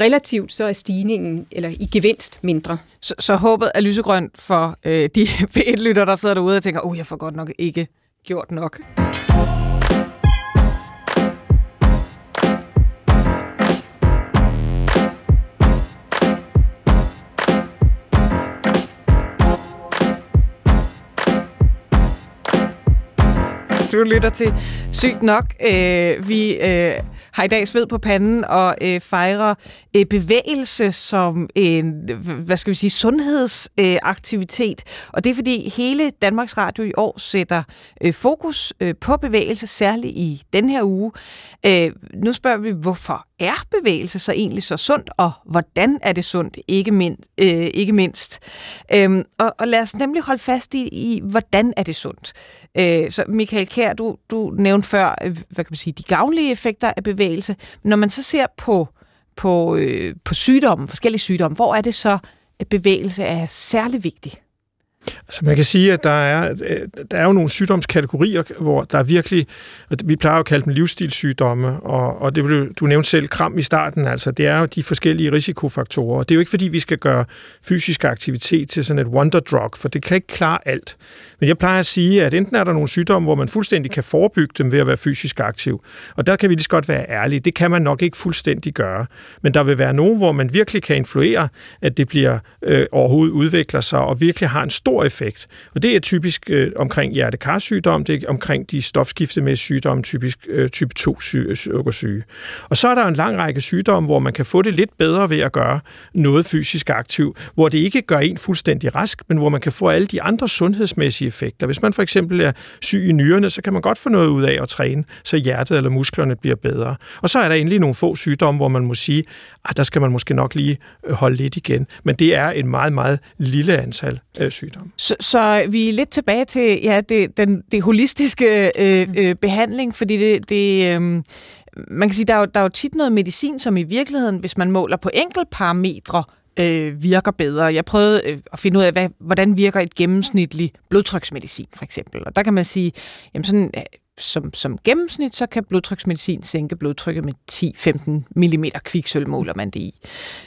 relativt så er stigningen, eller i gevinst, mindre. Så, så håbet er lysegrønt for øh, de p der sidder derude og tænker, oh, jeg får godt nok ikke gjort nok. Du lytter til Sygt Nok. Øh, vi øh, har i dag sved på panden og øh, fejrer øh, bevægelse som en, hvad skal vi sige, sundhedsaktivitet. Øh, og det er fordi hele Danmarks Radio i år sætter øh, fokus øh, på bevægelse, særligt i den her uge. Øh, nu spørger vi, hvorfor er bevægelse så egentlig så sundt, og hvordan er det sundt, ikke, mind, øh, ikke mindst. Øhm, og, og lad os nemlig holde fast i, i hvordan er det sundt. Øh, så Michael Kær, du, du nævnte før, øh, hvad kan man sige, de gavnlige effekter af bevægelse. Når man så ser på, på, øh, på sygdomme, forskellige sygdomme, hvor er det så, at bevægelse er særlig vigtig? Altså man kan sige, at der er, øh, der er jo nogle sygdomskategorier, hvor der er virkelig, vi plejer at kalde dem livsstilssygdomme, og, og det blev, du nævnte selv kram i starten, altså det er jo de forskellige risikofaktorer. Det er jo ikke fordi, vi skal gøre fysisk aktivitet til sådan et wonder drug, for det kan ikke klare alt. Men jeg plejer at sige, at enten er der nogle sygdomme, hvor man fuldstændig kan forebygge dem ved at være fysisk aktiv, og der kan vi lige så godt være ærlige. Det kan man nok ikke fuldstændig gøre. Men der vil være nogen, hvor man virkelig kan influere, at det bliver øh, overhovedet udvikler sig, og virkelig har en stor effekt. Og det er typisk øh, omkring hjertekarsygdom, det er omkring de stofskiftemæssige sygdomme, typisk øh, type 2 øh, sukkersyge. Og så er der en lang række sygdomme, hvor man kan få det lidt bedre ved at gøre noget fysisk aktiv, hvor det ikke gør en fuldstændig rask, men hvor man kan få alle de andre sundhedsmæssige effekter. Hvis man for eksempel er syg i nyrerne, så kan man godt få noget ud af at træne, så hjertet eller musklerne bliver bedre. Og så er der endelig nogle få sygdomme, hvor man må sige, at der skal man måske nok lige øh, holde lidt igen. Men det er et meget, meget lille antal øh, sygdomme. Så, så vi er lidt tilbage til ja, det, den, det holistiske øh, øh, behandling, fordi det, det øh, man kan sige, der er, jo, der er jo tit noget medicin, som i virkeligheden, hvis man måler på enkelt parametre, øh, virker bedre. Jeg prøvede øh, at finde ud af, hvad, hvordan virker et gennemsnitligt blodtryksmedicin, for eksempel. Og der kan man sige, jamen sådan, som, som gennemsnit, så kan blodtryksmedicin sænke blodtrykket med 10-15 mm kviksøl, måler man det i.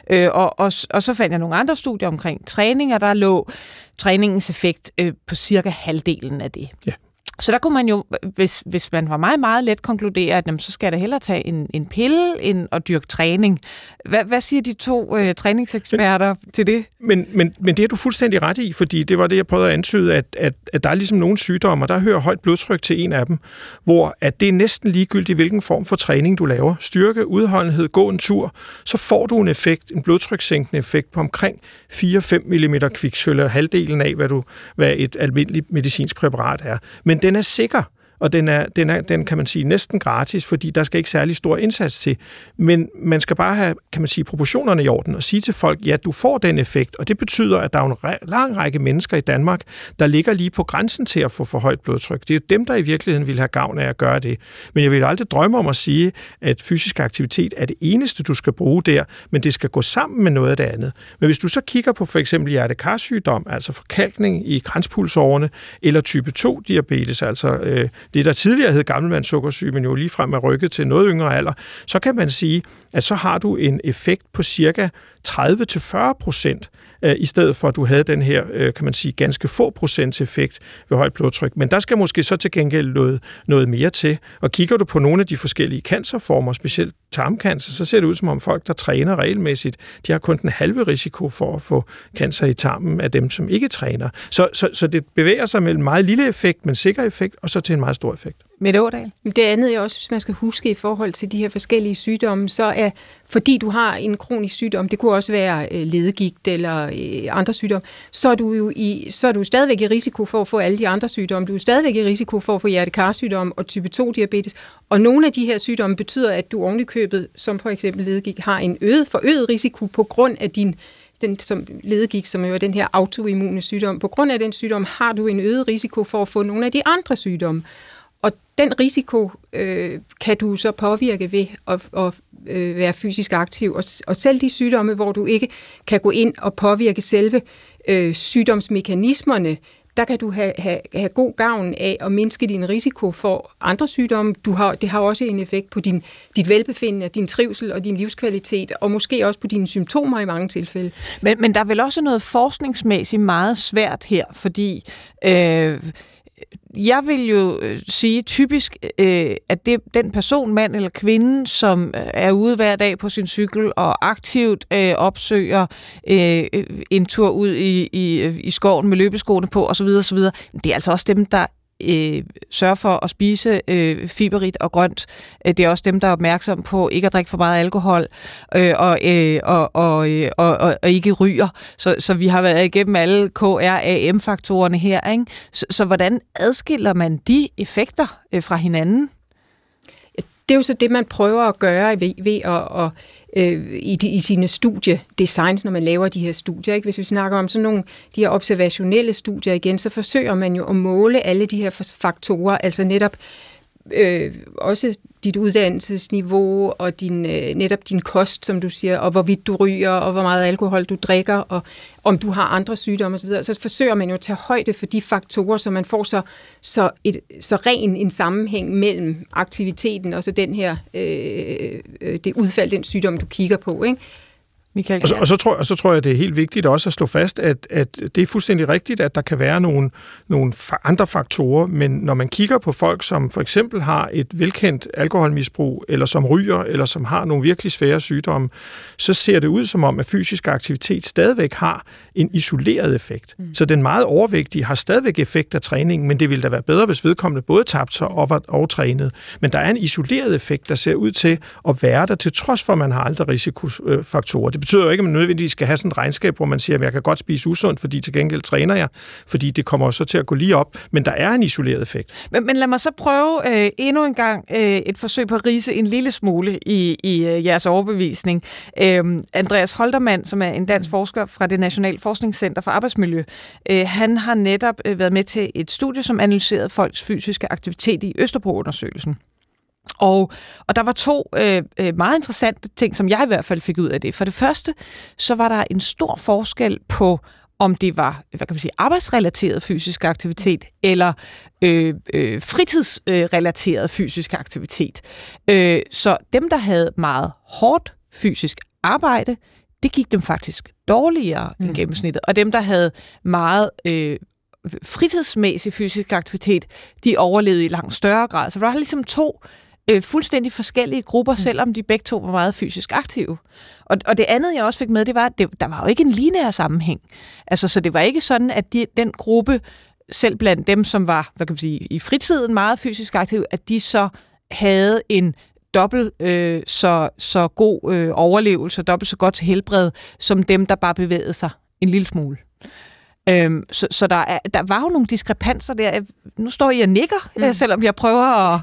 Øh, og, og, og så fandt jeg nogle andre studier omkring træning, og der lå træningens effekt øh, på cirka halvdelen af det. Ja. Så der kunne man jo, hvis, hvis man var meget, meget let konkludere, at jamen, så skal der hellere tage en, en pille end at dyrke træning. Hvad, hvad siger de to øh, træningseksperter men, til det? Men, men, men det er du fuldstændig ret i, fordi det var det, jeg prøvede at antyde, at, at, at der er ligesom nogle sygdomme, og der hører højt blodtryk til en af dem, hvor at det er næsten ligegyldigt, hvilken form for træning du laver. Styrke, udholdenhed, gå en tur, så får du en effekt, en blodtrykssænkende effekt på omkring 4-5 mm kviksølv, halvdelen af, hvad, du, hvad et almindeligt medicinsk præparat er. Men den er sikker og den er, den er, den kan man sige, næsten gratis, fordi der skal ikke særlig stor indsats til. Men man skal bare have, kan man sige, proportionerne i orden og sige til folk, ja, du får den effekt, og det betyder, at der er en lang række mennesker i Danmark, der ligger lige på grænsen til at få for højt blodtryk. Det er dem, der i virkeligheden vil have gavn af at gøre det. Men jeg vil aldrig drømme om at sige, at fysisk aktivitet er det eneste, du skal bruge der, men det skal gå sammen med noget af det andet. Men hvis du så kigger på for eksempel hjertekarsygdom, altså forkalkning i kranspulsårene, eller type 2 diabetes, altså øh, det, der tidligere hed gammelmandssukkersyge, men jo lige frem er rykket til noget yngre alder, så kan man sige, at så har du en effekt på cirka 30-40 procent, øh, i stedet for at du havde den her, øh, kan man sige, ganske få procents effekt ved højt blodtryk. Men der skal måske så til gengæld noget, noget mere til. Og kigger du på nogle af de forskellige cancerformer, specielt tarmcancer, så ser det ud som om folk, der træner regelmæssigt, de har kun den halve risiko for at få cancer i tarmen af dem, som ikke træner. Så, så, så det bevæger sig mellem meget lille effekt, men sikker effekt, og så til en meget stor effekt. Mette Ådal? Det andet, jeg også synes, man skal huske i forhold til de her forskellige sygdomme, så er, fordi du har en kronisk sygdom, det kunne også være øh, ledegigt eller øh, andre sygdomme, så er du jo i, så er du stadigvæk i risiko for at få alle de andre sygdomme. Du er stadigvæk i risiko for at få hjertekarsygdom og type 2 diabetes. Og nogle af de her sygdomme betyder, at du ovenikøbet, som for eksempel ledegigt, har en øget, forøget risiko på grund af din den som ledegik, som jo er den her autoimmune sygdom. På grund af den sygdom har du en øget risiko for at få nogle af de andre sygdomme. Og den risiko øh, kan du så påvirke ved at, at øh, være fysisk aktiv. Og, og selv de sygdomme, hvor du ikke kan gå ind og påvirke selve øh, sygdomsmekanismerne, der kan du have, have, have god gavn af at mindske din risiko for andre sygdomme. Du har, det har også en effekt på din, dit velbefindende, din trivsel og din livskvalitet, og måske også på dine symptomer i mange tilfælde. Men, men der er vel også noget forskningsmæssigt meget svært her, fordi øh, jeg vil jo øh, sige typisk, øh, at det den person, mand eller kvinde, som øh, er ude hver dag på sin cykel og aktivt øh, opsøger øh, øh en tur ud i, i, i skoven med løbeskoene på osv., osv., det er altså også dem, der øh, sørge for at spise øh, fiberigt og grønt. Øh, det er også dem, der er opmærksom på ikke at drikke for meget alkohol øh, og, øh, og, og, øh, og, og, og ikke ryger. Så, så vi har været igennem alle KRAM-faktorerne her. Ikke? Så, så hvordan adskiller man de effekter øh, fra hinanden? Det er jo så det, man prøver at gøre ved, ved at, at øh, i, de, i sine studiedesigns, når man laver de her studier. Ikke? Hvis vi snakker om sådan nogle de her observationelle studier igen, så forsøger man jo at måle alle de her faktorer, altså netop øh, også dit uddannelsesniveau og din, øh, netop din kost, som du siger, og hvorvidt du ryger, og hvor meget alkohol du drikker, og om du har andre sygdomme osv., så forsøger man jo at tage højde for de faktorer, så man får så, så, et, så ren en sammenhæng mellem aktiviteten og så den her, øh, øh det udfald, den sygdom, du kigger på. Ikke? Michael, og, så, og, så tror, og så tror jeg, det er helt vigtigt også at slå fast, at, at det er fuldstændig rigtigt, at der kan være nogle, nogle andre faktorer, men når man kigger på folk, som for eksempel har et velkendt alkoholmisbrug, eller som ryger, eller som har nogle virkelig svære sygdomme, så ser det ud som om, at fysisk aktivitet stadigvæk har en isoleret effekt. Mm. Så den meget overvægtige har stadigvæk effekt af træningen, men det ville da være bedre, hvis vedkommende både tabte sig og var overtrænet. Men der er en isoleret effekt, der ser ud til at være der, til trods for, at man har andre risikofaktorer. Det betyder jo ikke, at man nødvendigvis skal have sådan et regnskab, hvor man siger, at jeg kan godt spise usundt, fordi til gengæld træner jeg, fordi det kommer så til at gå lige op. Men der er en isoleret effekt. Men, men lad mig så prøve øh, endnu en gang øh, et forsøg på at rise en lille smule i, i øh, jeres overbevisning. Øh, Andreas Holtermann, som er en dansk forsker fra det Nationale Forskningscenter for Arbejdsmiljø, øh, han har netop øh, været med til et studie, som analyserede folks fysiske aktivitet i Østerbro-undersøgelsen. Og, og der var to øh, øh, meget interessante ting, som jeg i hvert fald fik ud af det. For det første, så var der en stor forskel på, om det var hvad kan man sige, arbejdsrelateret fysisk aktivitet eller øh, øh, fritidsrelateret fysisk aktivitet. Øh, så dem, der havde meget hårdt fysisk arbejde, det gik dem faktisk dårligere mm. end gennemsnittet. Og dem, der havde meget øh, fritidsmæssig fysisk aktivitet, de overlevede i langt større grad. Så der var ligesom to øh, fuldstændig forskellige grupper, mm. selvom de begge to var meget fysisk aktive. Og, og det andet, jeg også fik med, det var, at det, der var jo ikke en lineær sammenhæng. Altså, så det var ikke sådan, at de, den gruppe, selv blandt dem, som var hvad kan man sige, i fritiden meget fysisk aktive, at de så havde en dobbelt øh, så, så god øh, overlevelse, dobbelt så godt til helbred, som dem, der bare bevægede sig en lille smule. Øhm, så så der, er, der var jo nogle diskrepanser der. Nu står jeg og nikker, mm. selvom jeg prøver at,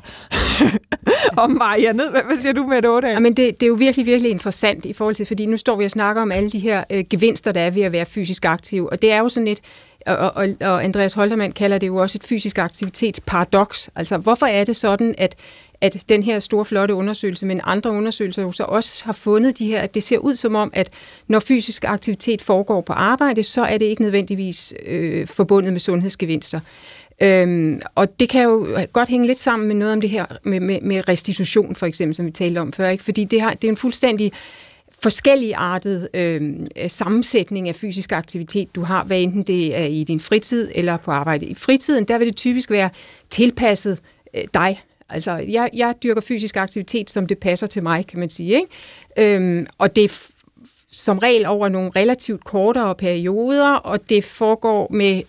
at meje ned. Hvad, hvad siger du med det? Ja, men det, det er jo virkelig, virkelig interessant i forhold til, fordi nu står vi og snakker om alle de her øh, gevinster, der er ved at være fysisk aktiv. Og det er jo sådan et, og, og, og Andreas Holtermann kalder det jo også et fysisk aktivitetsparadoks. Altså, hvorfor er det sådan, at at den her store, flotte undersøgelse, men andre undersøgelser jo så også har fundet de her, at det ser ud som om, at når fysisk aktivitet foregår på arbejde, så er det ikke nødvendigvis øh, forbundet med sundhedsgevinster. Øhm, og det kan jo godt hænge lidt sammen med noget om det her med, med, med restitution, for eksempel, som vi talte om før, ikke? fordi det, har, det er en fuldstændig forskelligartet øh, sammensætning af fysisk aktivitet, du har, hvad enten det er i din fritid eller på arbejde. I fritiden, der vil det typisk være tilpasset øh, dig, Altså, jeg, jeg dyrker fysisk aktivitet, som det passer til mig, kan man sige. Ikke? Øhm, og det er som regel over nogle relativt kortere perioder, og det foregår med,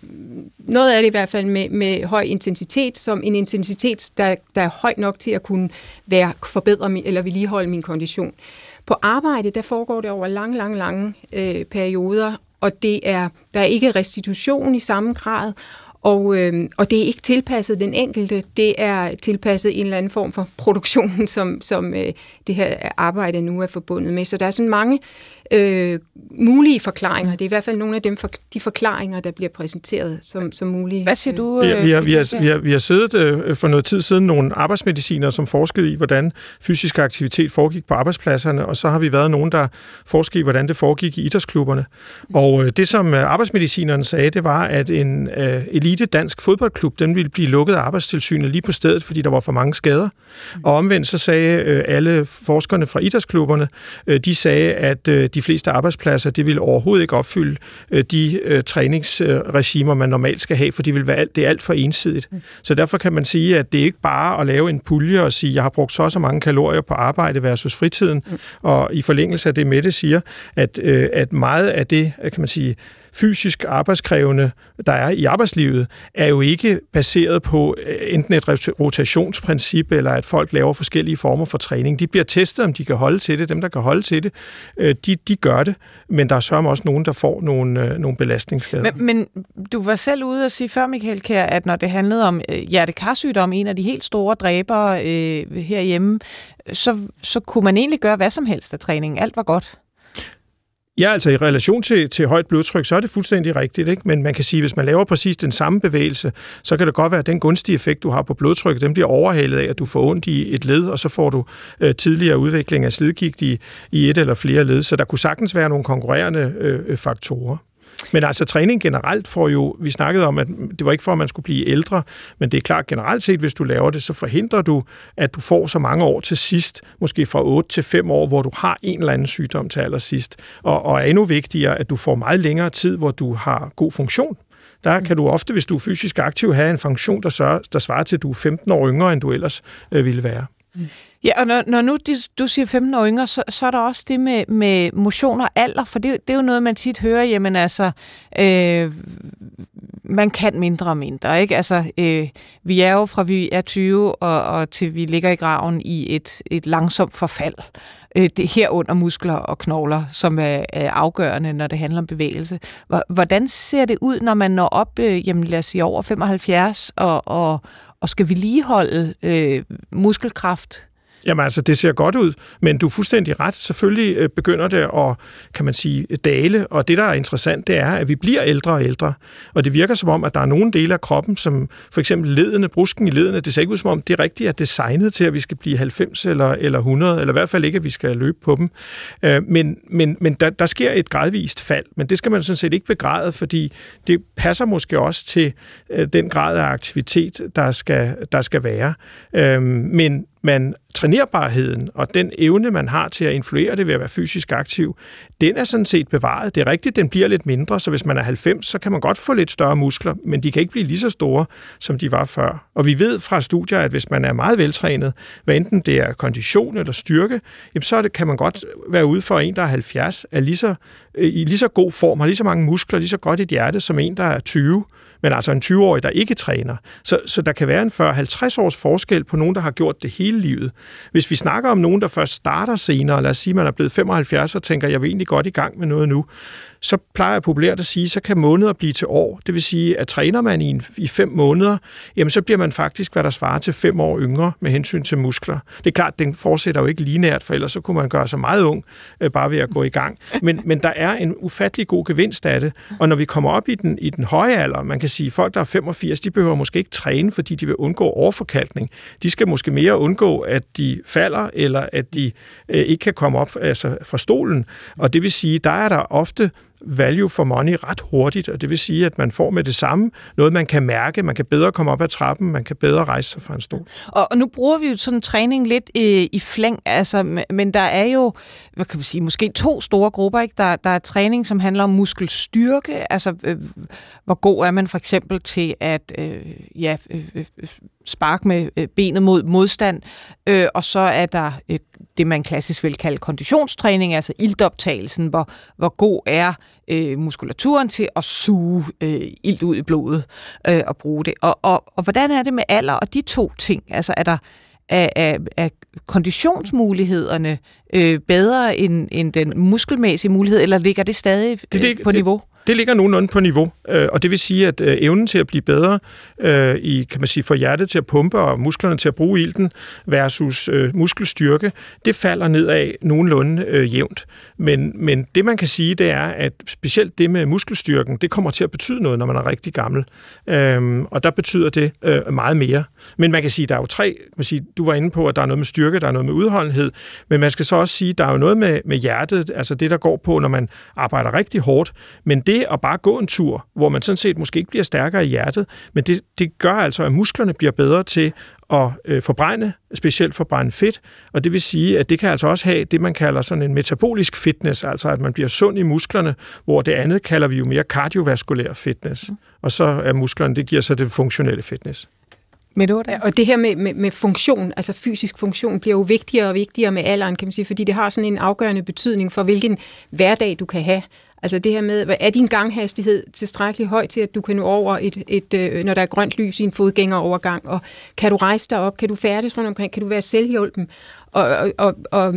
noget af det i hvert fald med, med høj intensitet, som en intensitet, der, der er høj nok til at kunne være forbedre min, eller vedligeholde min kondition. På arbejde, der foregår det over lange, lange, lange øh, perioder, og det er, der er ikke restitution i samme grad, og, øh, og det er ikke tilpasset den enkelte, det er tilpasset en eller anden form for produktion, som, som øh, det her arbejde nu er forbundet med. Så der er sådan mange øh, mulige forklaringer. Det er i hvert fald nogle af dem for, de forklaringer, der bliver præsenteret som, som mulige. Hvad siger du? Vi, øh, vi, har, vi, har, vi, har, vi har siddet øh, for noget tid siden nogle arbejdsmedicinere, som forskede i, hvordan fysisk aktivitet foregik på arbejdspladserne, og så har vi været nogen, der forskede i, hvordan det foregik i idrætsklubberne. Og øh, det, som øh, arbejdsmedicinerne sagde, det var, at en øh, elite dansk fodboldklub, den ville blive lukket af arbejdstilsynet lige på stedet, fordi der var for mange skader. Og omvendt så sagde øh, alle forskerne fra idrætsklubberne, øh, de sagde, at øh, de fleste arbejdspladser, det ville overhovedet ikke opfylde øh, de øh, træningsregimer, man normalt skal have, for de vil være alt, det er alt for ensidigt. Mm. Så derfor kan man sige, at det er ikke bare at lave en pulje og sige, jeg har brugt så og så mange kalorier på arbejde versus fritiden, mm. og i forlængelse af det, Mette siger, at, øh, at meget af det, kan man sige, fysisk arbejdskrævende, der er i arbejdslivet, er jo ikke baseret på øh, enten et rotationsprincip, eller at folk laver forskellige former for træning. De bliver testet, om de kan holde til det. Dem, der kan holde til det, øh, de, de gør det. Men der er sørme også nogen, der får nogle, øh, nogle belastningsskader. Men, men du var selv ude at sige før, Michael Kjær, at når det handlede om hjertekarsygdom, en af de helt store dræbere øh, herhjemme, så, så kunne man egentlig gøre hvad som helst af træningen. Alt var godt. Ja, altså i relation til, til højt blodtryk, så er det fuldstændig rigtigt, ikke? men man kan sige, at hvis man laver præcis den samme bevægelse, så kan det godt være, at den gunstige effekt, du har på blodtryk, den bliver overhalet af, at du får ondt i et led, og så får du øh, tidligere udvikling af slidgigt i, i et eller flere led. Så der kunne sagtens være nogle konkurrerende øh, øh faktorer. Men altså træning generelt får jo, vi snakkede om, at det var ikke for, at man skulle blive ældre, men det er klart generelt set, hvis du laver det, så forhindrer du, at du får så mange år til sidst, måske fra 8 til 5 år, hvor du har en eller anden sygdom til allersidst. Og, og er endnu vigtigere, at du får meget længere tid, hvor du har god funktion. Der kan du ofte, hvis du er fysisk aktiv, have en funktion, der, sørger, der svarer til, at du er 15 år yngre, end du ellers øh, ville være. Mm. Ja, og når, når nu de, du siger 15 år yngre, så, så er der også det med, med motion og alder, for det, det er jo noget, man tit hører, jamen altså, øh, man kan mindre og mindre, ikke? Altså, øh, vi er jo fra vi er 20 og, og til vi ligger i graven i et, et langsomt forfald. Øh, det herunder muskler og knogler, som er, er afgørende, når det handler om bevægelse. Hvordan ser det ud, når man når op, øh, jamen lad os sige over 75, og, og, og skal vedligeholde øh, muskelkraft Jamen altså, det ser godt ud, men du er fuldstændig ret. Selvfølgelig øh, begynder det at, kan man sige, dale, og det, der er interessant, det er, at vi bliver ældre og ældre, og det virker som om, at der er nogle dele af kroppen, som for eksempel ledene, brusken i ledene, det ser ikke ud som om, det er rigtigt er designet til, at vi skal blive 90 eller, eller 100, eller i hvert fald ikke, at vi skal løbe på dem. Øh, men men, men der, der sker et gradvist fald, men det skal man sådan set ikke begræde, fordi det passer måske også til øh, den grad af aktivitet, der skal, der skal være. Men men trænerbarheden og den evne, man har til at influere det ved at være fysisk aktiv, den er sådan set bevaret. Det er rigtigt, den bliver lidt mindre, så hvis man er 90, så kan man godt få lidt større muskler, men de kan ikke blive lige så store, som de var før. Og vi ved fra studier, at hvis man er meget veltrænet, hvad enten det er kondition eller styrke, jamen så det, kan man godt være ude for en, der er 70, er lige så, øh, i lige så god form, har lige så mange muskler, lige så godt et hjerte, som en, der er 20 men altså en 20-årig, der ikke træner. Så, så der kan være en 40-50 års forskel på nogen, der har gjort det hele livet. Hvis vi snakker om nogen, der først starter senere, lad os sige, man er blevet 75 og tænker, jeg vil egentlig godt i gang med noget nu, så plejer jeg populært at sige, så kan måneder blive til år. Det vil sige, at træner man i, en, i fem måneder, jamen så bliver man faktisk, hvad der svarer til fem år yngre med hensyn til muskler. Det er klart, den fortsætter jo ikke linært, for ellers så kunne man gøre sig meget ung, øh, bare ved at gå i gang. Men, men der er en ufattelig god gevinst af det, og når vi kommer op i den, i den høje alder, man kan sige, folk, der er 85, de behøver måske ikke træne, fordi de vil undgå overforkalkning. De skal måske mere undgå, at de falder, eller at de øh, ikke kan komme op altså, fra stolen. Og det vil sige, der er der ofte value for money ret hurtigt, og det vil sige, at man får med det samme noget, man kan mærke, man kan bedre komme op ad trappen, man kan bedre rejse sig fra en stol. Og, og nu bruger vi jo sådan træning lidt i, i flæng, altså, men der er jo, hvad kan vi sige, måske to store grupper, ikke? Der, der er træning, som handler om muskelstyrke, altså øh, hvor god er man for eksempel til at øh, ja, øh, øh, øh spark med øh, benet mod modstand, øh, og så er der øh, det, man klassisk vil kalde konditionstræning, altså iltoptagelsen, hvor, hvor god er øh, muskulaturen til at suge øh, ilt ud i blodet øh, og bruge det. Og, og, og hvordan er det med alder og de to ting? Altså er der er, er, er konditionsmulighederne øh, bedre end, end den muskelmæssige mulighed, eller ligger det stadig øh, det, det, på niveau? Det ligger nogenlunde på niveau, øh, og det vil sige, at øh, evnen til at blive bedre øh, i, kan man sige, for hjertet til at pumpe og musklerne til at bruge ilten versus øh, muskelstyrke, det falder nedad nogenlunde øh, jævnt. Men, men det man kan sige, det er, at specielt det med muskelstyrken, det kommer til at betyde noget, når man er rigtig gammel. Øh, og der betyder det øh, meget mere. Men man kan sige, der er jo tre, man sige, du var inde på, at der er noget med styrke, der er noget med udholdenhed, men man skal så også sige, der er jo noget med, med hjertet, altså det, der går på, når man arbejder rigtig hårdt, men det at bare gå en tur, hvor man sådan set måske ikke bliver stærkere i hjertet, men det, det gør altså, at musklerne bliver bedre til at øh, forbrænde, specielt forbrænde fedt, og det vil sige, at det kan altså også have det, man kalder sådan en metabolisk fitness, altså at man bliver sund i musklerne, hvor det andet kalder vi jo mere kardiovaskulær fitness, mm. og så er musklerne, det giver så det funktionelle fitness. Med ja, og det her med, med, med funktion, altså fysisk funktion, bliver jo vigtigere og vigtigere med alderen, kan man sige, fordi det har sådan en afgørende betydning for, hvilken hverdag du kan have. Altså det her med, er din ganghastighed tilstrækkeligt høj til, at du kan nå over, et, et, øh, når der er grønt lys i en fodgængerovergang, og kan du rejse dig op, kan du færdes rundt omkring, kan du være selvhjulpen, og, og, og, og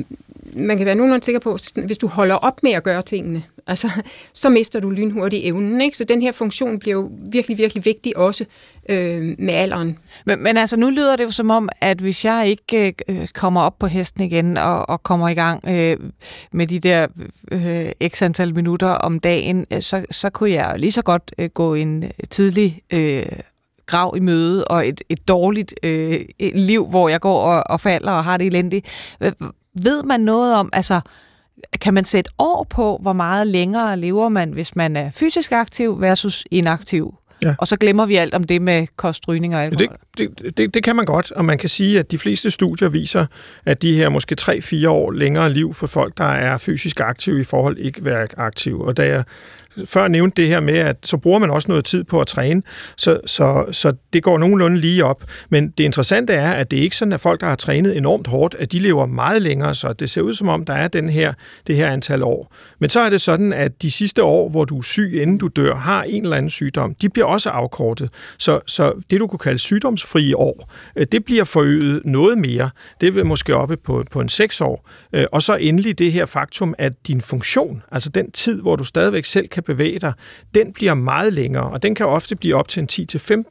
man kan være nogenlunde sikker på, hvis du holder op med at gøre tingene, altså, så mister du lynhurtigt evnen. Ikke? Så den her funktion bliver jo virkelig, virkelig vigtig også øh, med alderen. Men, men altså, nu lyder det jo som om, at hvis jeg ikke øh, kommer op på hesten igen og, og kommer i gang øh, med de der øh, x antal minutter om dagen, øh, så, så kunne jeg lige så godt øh, gå en tidlig øh, grav i møde og et, et dårligt øh, liv, hvor jeg går og, og falder og har det elendigt. Ved man noget om, altså, kan man sætte år på, hvor meget længere lever man, hvis man er fysisk aktiv versus inaktiv? Ja. Og så glemmer vi alt om det med kostrygning og alkohol. Det, det, det, det kan man godt, og man kan sige, at de fleste studier viser, at de her måske 3-4 år længere liv for folk, der er fysisk aktive i forhold ikke være aktive. Og da jeg før nævnte det her med, at så bruger man også noget tid på at træne, så, så, så det går nogenlunde lige op. Men det interessante er, at det er ikke sådan, at folk, der har trænet enormt hårdt, at de lever meget længere, så det ser ud som om, der er den her, det her antal år. Men så er det sådan, at de sidste år, hvor du er syg, inden du dør, har en eller anden sygdom, de bliver også afkortet. Så, så det, du kunne kalde sygdomsfrie år, øh, det bliver forøget noget mere. Det vil måske oppe på, på en seks år. Øh, og så endelig det her faktum, at din funktion, altså den tid, hvor du stadigvæk selv kan bevæge dig, den bliver meget længere, og den kan ofte blive op til en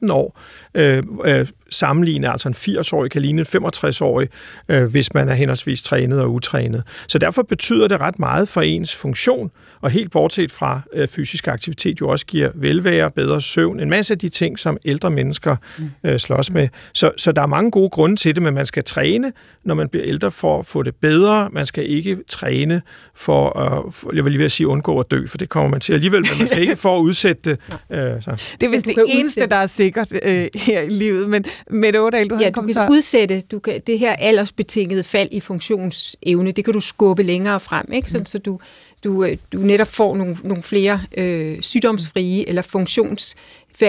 10-15 år, øh, øh, sammenligne, altså en 80-årig kan ligne en 65-årig, øh, hvis man er henholdsvis trænet og utrænet. Så derfor betyder det ret meget for ens funktion, og helt bortset fra øh, fysisk aktivitet jo også giver velvære, bedre søvn, en masse af de ting, som ældre mennesker øh, slås med. Så, så der er mange gode grunde til det, men man skal træne, når man bliver ældre, for at få det bedre. Man skal ikke træne for, at, for jeg vil lige vil sige, undgå at dø, for det kommer man til alligevel, men man skal ikke for at udsætte det. Øh, så. Det er vist det eneste, der er sikkert øh, her i livet, men Mette Ådal, du har ja, en kommentar. du kan udsætte du kan, det her aldersbetingede fald i funktionsevne, det kan du skubbe længere frem, ikke? Sådan, mm. så du, du, øh, du netop får nogle, nogle flere øh, sygdomsfrie eller funktions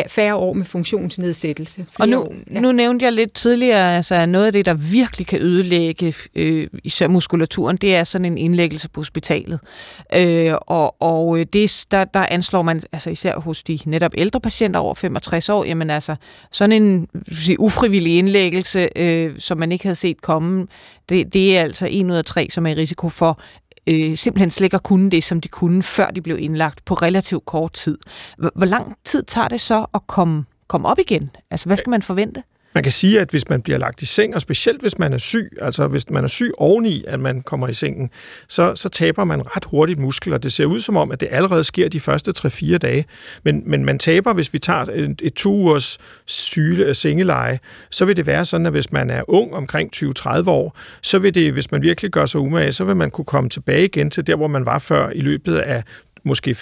færre år med funktionsnedsættelse. Og nu, år, ja. nu nævnte jeg lidt tidligere, altså noget af det, der virkelig kan ødelægge øh, især muskulaturen, det er sådan en indlæggelse på hospitalet. Øh, og og det, der, der anslår man, altså især hos de netop ældre patienter over 65 år, jamen altså sådan en sige, ufrivillig indlæggelse, øh, som man ikke havde set komme, det, det er altså en ud af tre, som er i risiko for øh, simpelthen slet ikke at kunne det, som de kunne, før de blev indlagt på relativt kort tid. Hvor lang tid tager det så at komme, komme op igen? Altså, hvad skal man forvente? Man kan sige, at hvis man bliver lagt i seng, og specielt hvis man er syg, altså hvis man er syg oveni, at man kommer i sengen, så, så taber man ret hurtigt muskler. Det ser ud som om, at det allerede sker de første 3-4 dage. Men, men man taber, hvis vi tager et, et to ugers syge, øh, sengeleje, så vil det være sådan, at hvis man er ung, omkring 20-30 år, så vil det, hvis man virkelig gør sig umage, så vil man kunne komme tilbage igen til der, hvor man var før i løbet af måske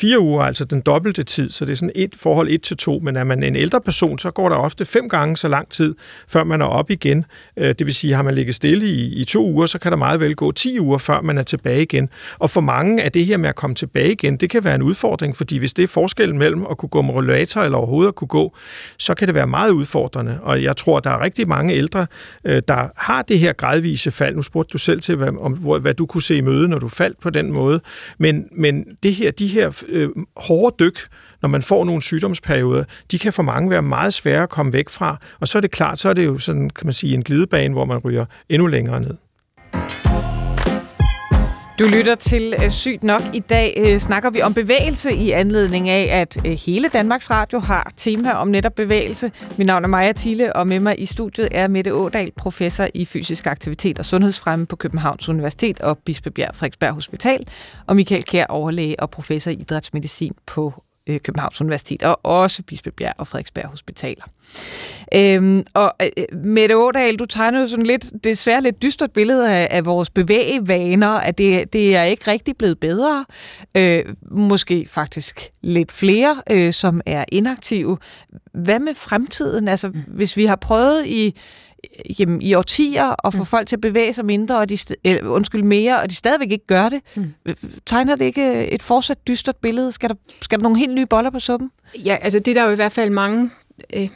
fire uger, altså den dobbelte tid, så det er sådan et forhold et til to, men er man en ældre person, så går der ofte fem gange så lang tid, før man er op igen. Øh, det vil sige, har man ligget stille i, i to uger, så kan der meget vel gå 10 uger, før man er tilbage igen. Og for mange er det her med at komme tilbage igen, det kan være en udfordring, fordi hvis det er forskellen mellem at kunne gå med rollator eller overhovedet at kunne gå, så kan det være meget udfordrende. Og jeg tror, der er rigtig mange ældre, øh, der har det her gradvise fald. Nu spurgte du selv til, hvad, om, hvad du kunne se i møde, når du faldt på den måde. Men, men det her, de her øh, hårde dyk, når man får nogle sygdomsperioder, de kan for mange være meget svære at komme væk fra. Og så er det klart, så er det jo sådan, kan man sige, en glidebane, hvor man ryger endnu længere ned. Du lytter til øh, Sygt Nok. I dag øh, snakker vi om bevægelse i anledning af, at øh, hele Danmarks Radio har tema om netop bevægelse. Mit navn er Maja Thiele, og med mig i studiet er Mette Ådal, professor i fysisk aktivitet og sundhedsfremme på Københavns Universitet og Bispebjerg Frederiksberg Hospital, og Michael Kær, overlæge og professor i idrætsmedicin på øh, Københavns Universitet, og også Bispebjerg og Frederiksberg Hospitaler. Øhm, og øh, Mette Ådal, du tegner jo sådan lidt, desværre lidt dystert billede af, af vores bevægevaner, at det, det er ikke rigtig blevet bedre. Øh, måske faktisk lidt flere, øh, som er inaktive. Hvad med fremtiden? Altså, hvis vi har prøvet i jamen, i årtier at få mm. folk til at bevæge sig mindre, og de eller, undskyld, mere, og de stadigvæk ikke gør det. Mm. Tegner det ikke et fortsat dystert billede? Skal der, skal der nogle helt nye boller på suppen? Ja, altså det er der jo i hvert fald mange... Øh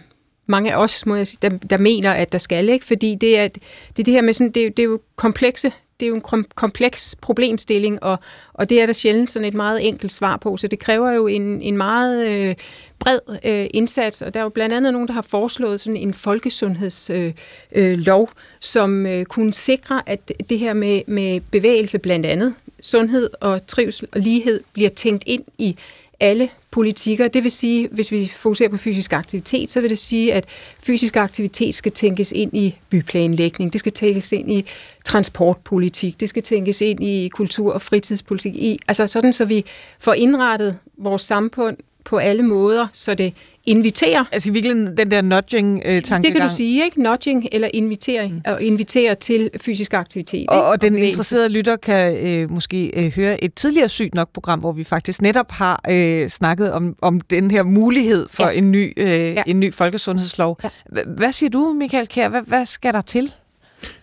mange af os, må jeg sige, der, der mener, at der skal, ikke? Fordi det er, det er det her med sådan, det, det er jo komplekse det er jo en kompleks problemstilling, og, og det er der sjældent sådan et meget enkelt svar på, så det kræver jo en, en meget øh, bred øh, indsats, og der er jo blandt andet nogen, der har foreslået sådan en folkesundhedslov, øh, øh, lov, som øh, kunne sikre, at det her med, med bevægelse blandt andet, sundhed og trivsel og lighed bliver tænkt ind i alle politikker. Det vil sige, hvis vi fokuserer på fysisk aktivitet, så vil det sige, at fysisk aktivitet skal tænkes ind i byplanlægning, det skal tænkes ind i transportpolitik, det skal tænkes ind i kultur- og fritidspolitik, i, altså sådan, så vi får indrettet vores samfund på alle måder, så det inviterer. Altså i virkeligheden den der nudging-tankegang. Øh, det kan du sige, ikke? Nudging eller invitering. Mm. Og invitere til fysisk aktivitet. Og, og den interesserede lytter kan øh, måske øh, høre et tidligere sygt nok program, hvor vi faktisk netop har øh, snakket om, om den her mulighed for ja. en, ny, øh, ja. en ny folkesundhedslov. Ja. Hvad siger du, Michael Kjær? Hvad, hvad skal der til?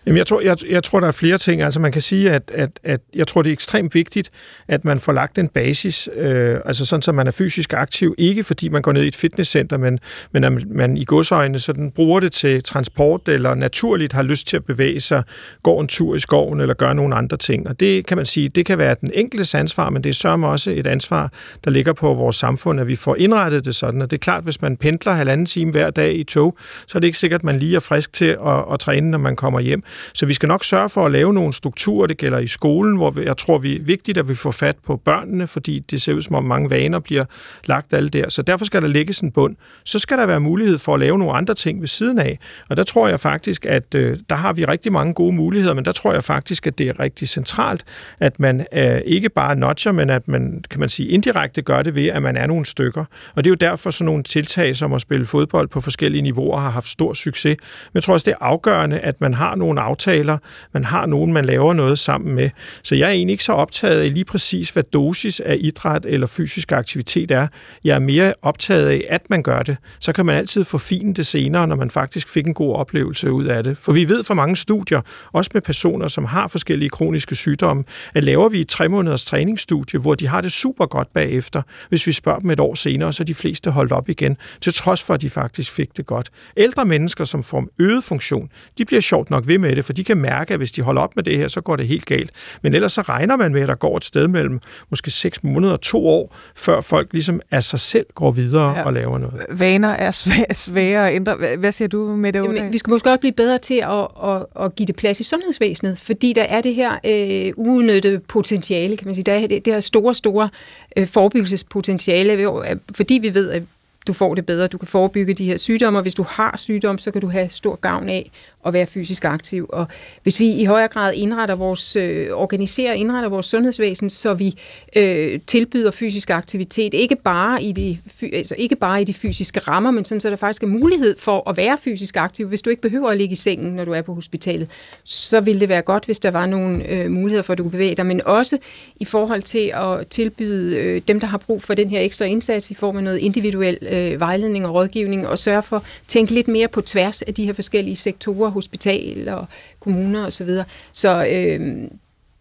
Jamen, jeg, tror, jeg, jeg tror, der er flere ting. Altså, man kan sige, at, at, at jeg tror, det er ekstremt vigtigt, at man får lagt en basis, øh, altså sådan, så man er fysisk aktiv, ikke fordi man går ned i et fitnesscenter, men, men at man i godsøjne sådan bruger det til transport, eller naturligt har lyst til at bevæge sig, går en tur i skoven, eller gør nogle andre ting. Og det kan man sige, det kan være den enkelte ansvar, men det er sørme også et ansvar, der ligger på vores samfund, at vi får indrettet det sådan. Og det er klart, hvis man pendler halvanden time hver dag i tog, så er det ikke sikkert, at man lige er frisk til at, at træne, når man kommer hjem. Så vi skal nok sørge for at lave nogle strukturer, det gælder i skolen, hvor jeg tror, vi er vigtigt, at vi får fat på børnene, fordi det ser ud som om mange vaner bliver lagt alle der. Så derfor skal der ligge en bund. Så skal der være mulighed for at lave nogle andre ting ved siden af. Og der tror jeg faktisk, at øh, der har vi rigtig mange gode muligheder, men der tror jeg faktisk, at det er rigtig centralt, at man øh, ikke bare notcher, men at man, kan man sige, indirekte gør det ved, at man er nogle stykker. Og det er jo derfor sådan nogle tiltag, som at spille fodbold på forskellige niveauer, har haft stor succes. Men jeg tror også, det er afgørende, at man har nogle aftaler, man har nogen, man laver noget sammen med. Så jeg er egentlig ikke så optaget af lige præcis, hvad dosis af idræt eller fysisk aktivitet er. Jeg er mere optaget af, at man gør det. Så kan man altid forfine det senere, når man faktisk fik en god oplevelse ud af det. For vi ved fra mange studier, også med personer, som har forskellige kroniske sygdomme, at laver vi et tre måneders træningsstudie, hvor de har det super godt bagefter. Hvis vi spørger dem et år senere, så er de fleste holdt op igen, til trods for, at de faktisk fik det godt. Ældre mennesker, som får øget funktion, de bliver sjovt nok ved med det, for de kan mærke, at hvis de holder op med det her, så går det helt galt. Men ellers så regner man med, at der går et sted mellem måske 6 måneder og to år, før folk ligesom af sig selv går videre ja. og laver noget. Vaner er svære, svære at ændre. Hvad siger du med det? Jamen, vi skal måske også blive bedre til at, at, at give det plads i sundhedsvæsenet, fordi der er det her øh, uudnyttede potentiale, kan man sige. Der er det, det her store, store øh, forebyggelsespotentiale, fordi vi ved, at du får det bedre. Du kan forebygge de her sygdomme, og hvis du har sygdom, så kan du have stor gavn af at være fysisk aktiv. Og hvis vi i højere grad indretter vores, øh, organiserer indretter vores sundhedsvæsen, så vi øh, tilbyder fysisk aktivitet, ikke bare, i de, altså ikke bare i de fysiske rammer, men sådan, så der faktisk er mulighed for at være fysisk aktiv. Hvis du ikke behøver at ligge i sengen, når du er på hospitalet, så ville det være godt, hvis der var nogle øh, muligheder for, at du kunne bevæge dig, men også i forhold til at tilbyde øh, dem, der har brug for den her ekstra indsats i form af noget individuel øh, vejledning og rådgivning, og sørge for at tænke lidt mere på tværs af de her forskellige sektorer, hospital og kommuner osv. Så, videre. så øh,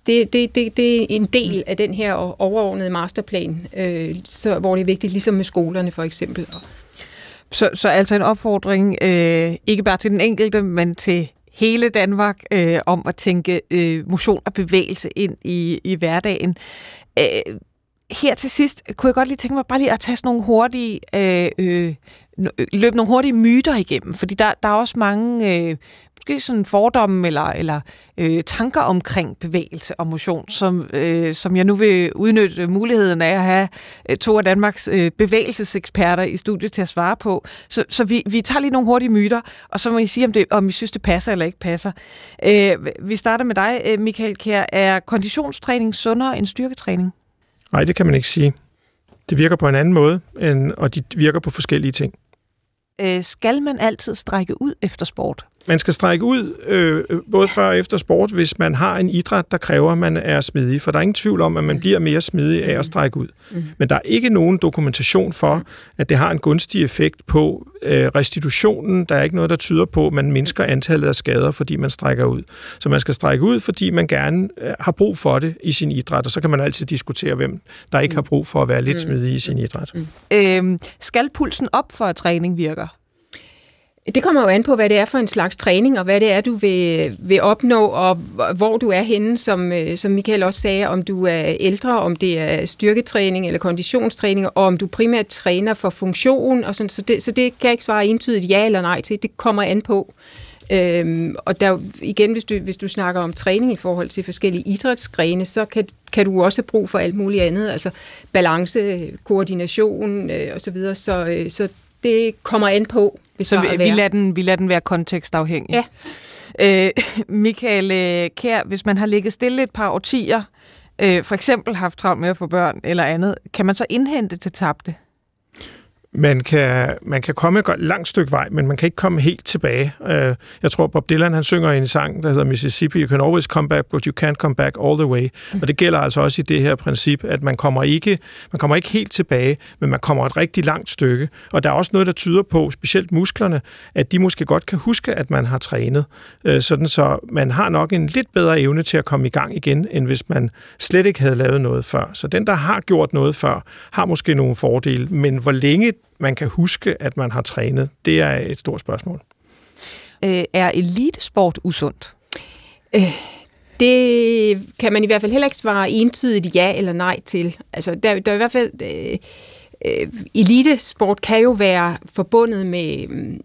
det, det, det, det er en del af den her overordnede masterplan, øh, så, hvor det er vigtigt, ligesom med skolerne for eksempel. Så, så altså en opfordring, øh, ikke bare til den enkelte, men til hele Danmark, øh, om at tænke øh, motion og bevægelse ind i, i hverdagen. Øh, her til sidst kunne jeg godt lige tænke mig bare lige at tage sådan nogle hurtige øh, øh, Øh, løbe nogle hurtige myter igennem, fordi der, der er også mange øh, måske sådan fordomme eller, eller øh, tanker omkring bevægelse og motion, som, øh, som jeg nu vil udnytte muligheden af at have øh, to af Danmarks øh, bevægelseseksperter i studiet til at svare på. Så, så vi, vi tager lige nogle hurtige myter, og så må I sige, om, det, om I synes, det passer eller ikke passer. Øh, vi starter med dig, øh, Michael Kjær. Er konditionstræning sundere end styrketræning? Nej, det kan man ikke sige. Det virker på en anden måde, end, og de virker på forskellige ting. Øh, skal man altid strække ud efter sport? Man skal strække ud øh, både før og efter sport, hvis man har en idræt, der kræver, at man er smidig. For der er ingen tvivl om, at man bliver mere smidig af at strække ud. Mm. Men der er ikke nogen dokumentation for, at det har en gunstig effekt på øh, restitutionen. Der er ikke noget, der tyder på, at man mindsker antallet af skader, fordi man strækker ud. Så man skal strække ud, fordi man gerne øh, har brug for det i sin idræt. Og så kan man altid diskutere, hvem der ikke har brug for at være lidt smidig i sin idræt. Mm. Øhm, skal pulsen op for, at træning virker? Det kommer jo an på, hvad det er for en slags træning, og hvad det er, du vil, vil opnå, og hvor du er henne, som, øh, som Michael også sagde, om du er ældre, om det er styrketræning eller konditionstræning, og om du primært træner for funktion. Og sådan, så, det, så det kan jeg ikke svare entydigt ja eller nej til. Det kommer an på. Øhm, og der, igen, hvis du, hvis du snakker om træning i forhold til forskellige idrætsgrene, så kan, kan du også have brug for alt muligt andet, altså balance, koordination øh, osv., så, videre. så, øh, så det kommer an på, så vi, vi, lader den, vi lader den være kontekstafhængig. Ja. Øh, Michael øh, Kær, hvis man har ligget stille et par årtier, øh, for eksempel haft travlt med at få børn eller andet, kan man så indhente til tabte? Man kan, man kan komme et langt stykke vej, men man kan ikke komme helt tilbage. Øh, jeg tror, Bob Dylan han synger i en sang, der hedder Mississippi, You can always come back, but you can't come back all the way. Og det gælder altså også i det her princip, at man kommer, ikke, man kommer ikke helt tilbage, men man kommer et rigtig langt stykke. Og der er også noget, der tyder på, specielt musklerne, at de måske godt kan huske, at man har trænet. Øh, sådan så man har nok en lidt bedre evne til at komme i gang igen, end hvis man slet ikke havde lavet noget før. Så den, der har gjort noget før, har måske nogle fordele, men hvor længe man kan huske, at man har trænet, det er et stort spørgsmål. Øh, er elitesport usundt? Øh, det kan man i hvert fald heller ikke svare entydigt ja eller nej til. Altså, der, der er i hvert fald... Øh, øh, elitesport kan jo være forbundet med mm,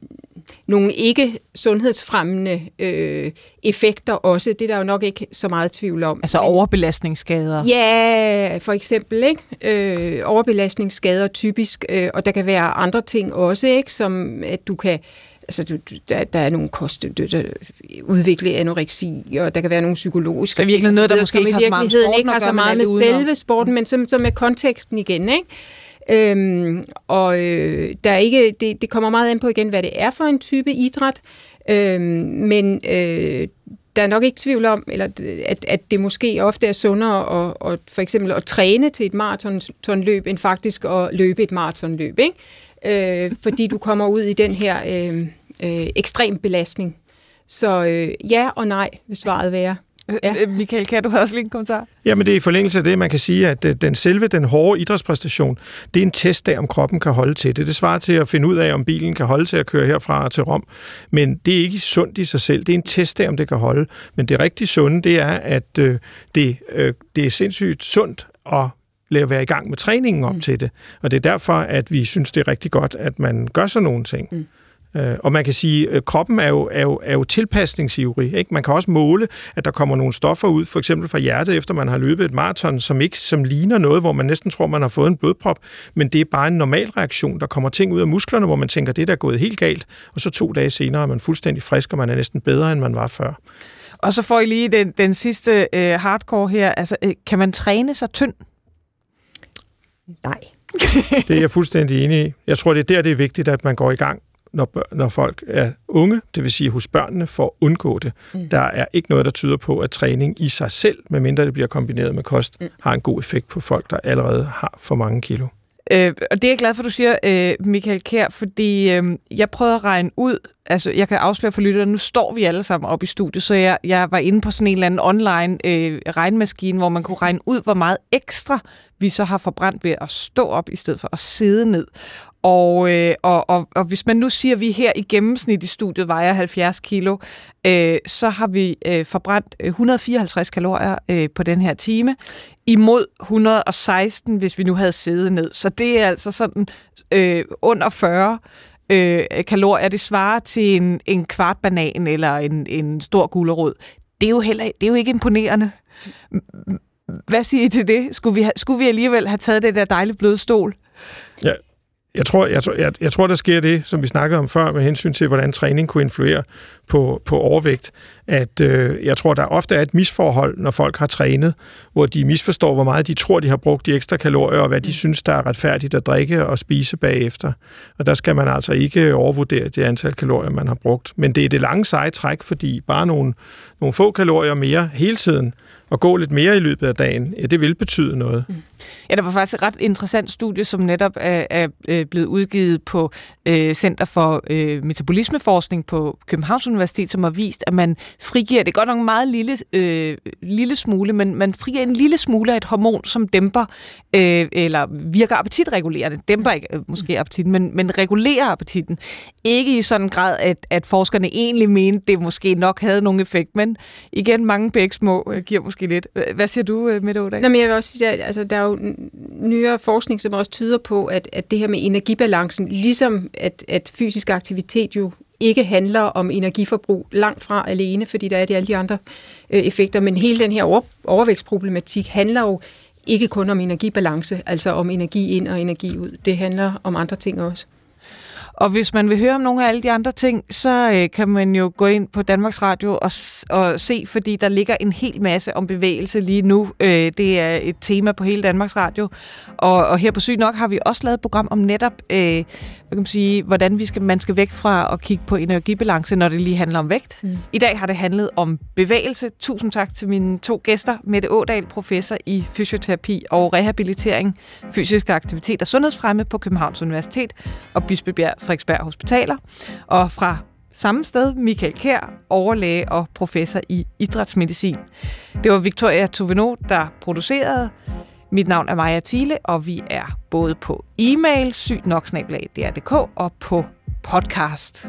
nogle ikke sundhedsfremmende øh, effekter også. Det er der jo nok ikke så meget tvivl om. Altså overbelastningsskader? Ja, for eksempel. Ikke? Øh, overbelastningsskader typisk, øh, og der kan være andre ting også, ikke? som at du kan altså, du, der, der er nogle kost, du, der, udvikle anoreksi, og der kan være nogle psykologiske ting. Er virkelig noget, der måske ikke har så meget, ikke har så meget med, med selve sporten, men som, som med konteksten igen. Ikke? Øhm, og øh, der er ikke, det, det kommer meget an på igen, hvad det er for en type idræt, øhm, men øh, der er nok ikke tvivl om, eller at, at det måske ofte er sundere at, at, for eksempel at træne til et maratonløb, end faktisk at løbe et maratonløb, ikke? Øh, fordi du kommer ud i den her øh, øh, ekstrem belastning. Så øh, ja og nej, vil svaret være. Ja. Øh, Michael, kan du have også lige en kommentar? Jamen det er i forlængelse af det, man kan sige, at øh, den selve, den hårde idrætspræstation, det er en test af, om kroppen kan holde til det. Det svarer til at finde ud af, om bilen kan holde til at køre herfra til Rom. Men det er ikke sundt i sig selv. Det er en test af, om det kan holde. Men det rigtig sunde, det er, at øh, det, det er sindssygt sundt at lade være i gang med træningen op mm. til det. Og det er derfor, at vi synes, det er rigtig godt, at man gør sådan nogle ting. Mm. Øh, og man kan sige, at kroppen er jo, er jo, er jo tilpasningsivrig. Ikke? Man kan også måle, at der kommer nogle stoffer ud, for eksempel fra hjertet, efter man har løbet et maraton, som ikke som ligner noget, hvor man næsten tror, man har fået en blodprop, men det er bare en normal reaktion. Der kommer ting ud af musklerne, hvor man tænker, det der er gået helt galt, og så to dage senere er man fuldstændig frisk, og man er næsten bedre, end man var før. Og så får I lige den, den sidste øh, hardcore her. Altså, øh, kan man træne sig tynd? Nej. det er jeg fuldstændig enig i. Jeg tror, det er der, det er vigtigt, at man går i gang når, når folk er unge, det vil sige hos børnene, for at undgå det. Mm. Der er ikke noget, der tyder på, at træning i sig selv, medmindre det bliver kombineret med kost, mm. har en god effekt på folk, der allerede har for mange kilo. Øh, og det er jeg glad for, du siger, øh, Michael Kær, fordi øh, jeg prøvede at regne ud, altså jeg kan afsløre for lytterne, nu står vi alle sammen op i studiet, så jeg, jeg var inde på sådan en eller anden online øh, regnmaskine, hvor man kunne regne ud, hvor meget ekstra vi så har forbrændt ved at stå op, i stedet for at sidde ned. Og, øh, og, og, og hvis man nu siger, at vi her i gennemsnit i studiet vejer 70 kilo, øh, så har vi øh, forbrændt øh, 154 kalorier øh, på den her time, imod 116, hvis vi nu havde siddet ned. Så det er altså sådan øh, under 40 øh, kalorier, det svarer til en, en kvart banan eller en, en stor gulerod. Det er jo heller det er jo ikke imponerende. Hvad siger I til det? Skulle vi, ha, skulle vi alligevel have taget det der dejlige bløde stol? Ja, jeg tror, jeg, jeg, jeg tror, der sker det, som vi snakkede om før, med hensyn til, hvordan træning kunne influere på, på overvægt. At øh, jeg tror, der ofte er et misforhold, når folk har trænet, hvor de misforstår, hvor meget de tror, de har brugt de ekstra kalorier, og hvad de mm. synes, der er retfærdigt at drikke og spise bagefter. Og der skal man altså ikke overvurdere det antal kalorier, man har brugt. Men det er det lange seje træk, fordi bare nogle, nogle få kalorier mere hele tiden, og gå lidt mere i løbet af dagen, ja, det vil betyde noget. Mm. Ja, der var faktisk et ret interessant studie, som netop er, er øh, blevet udgivet på øh, Center for øh, Metabolismeforskning på Københavns Universitet, som har vist, at man frigiver, det er godt nok en meget lille, øh, lille smule, men man frigiver en lille smule af et hormon, som dæmper, øh, eller virker appetitregulerende, dæmper ikke øh, måske appetitten, men, men regulerer appetitten. Ikke i sådan en grad, at, at forskerne egentlig mente, det måske nok havde nogen effekt, men igen, mange begge små øh, giver måske lidt. Hvad siger du, øh, Mette Mette Nå, men jeg vil også sige, at altså, der er jo nyere forskning, som også tyder på, at, at det her med energibalancen, ligesom at, at fysisk aktivitet jo ikke handler om energiforbrug langt fra alene, fordi der er de alle de andre øh, effekter, men hele den her over, overvægtsproblematik handler jo ikke kun om energibalance, altså om energi ind og energi ud. Det handler om andre ting også. Og hvis man vil høre om nogle af alle de andre ting, så øh, kan man jo gå ind på Danmarks Radio og, og se, fordi der ligger en hel masse om bevægelse lige nu. Øh, det er et tema på hele Danmarks Radio. Og, og her på Syg Nok har vi også lavet et program om netop, øh, hvad kan man sige, hvordan vi skal, man skal væk fra at kigge på energibalance, når det lige handler om vægt. Mm. I dag har det handlet om bevægelse. Tusind tak til mine to gæster. Mette Ådal, professor i fysioterapi og rehabilitering, fysisk aktivitet og sundhedsfremme på Københavns Universitet, og Bispebjerg Frederiksberg Hospitaler. Og fra samme sted Michael Kær, overlæge og professor i idrætsmedicin. Det var Victoria Toveno, der producerede. Mit navn er Maja Thiele, og vi er både på e-mail, sygt nok og på podcast.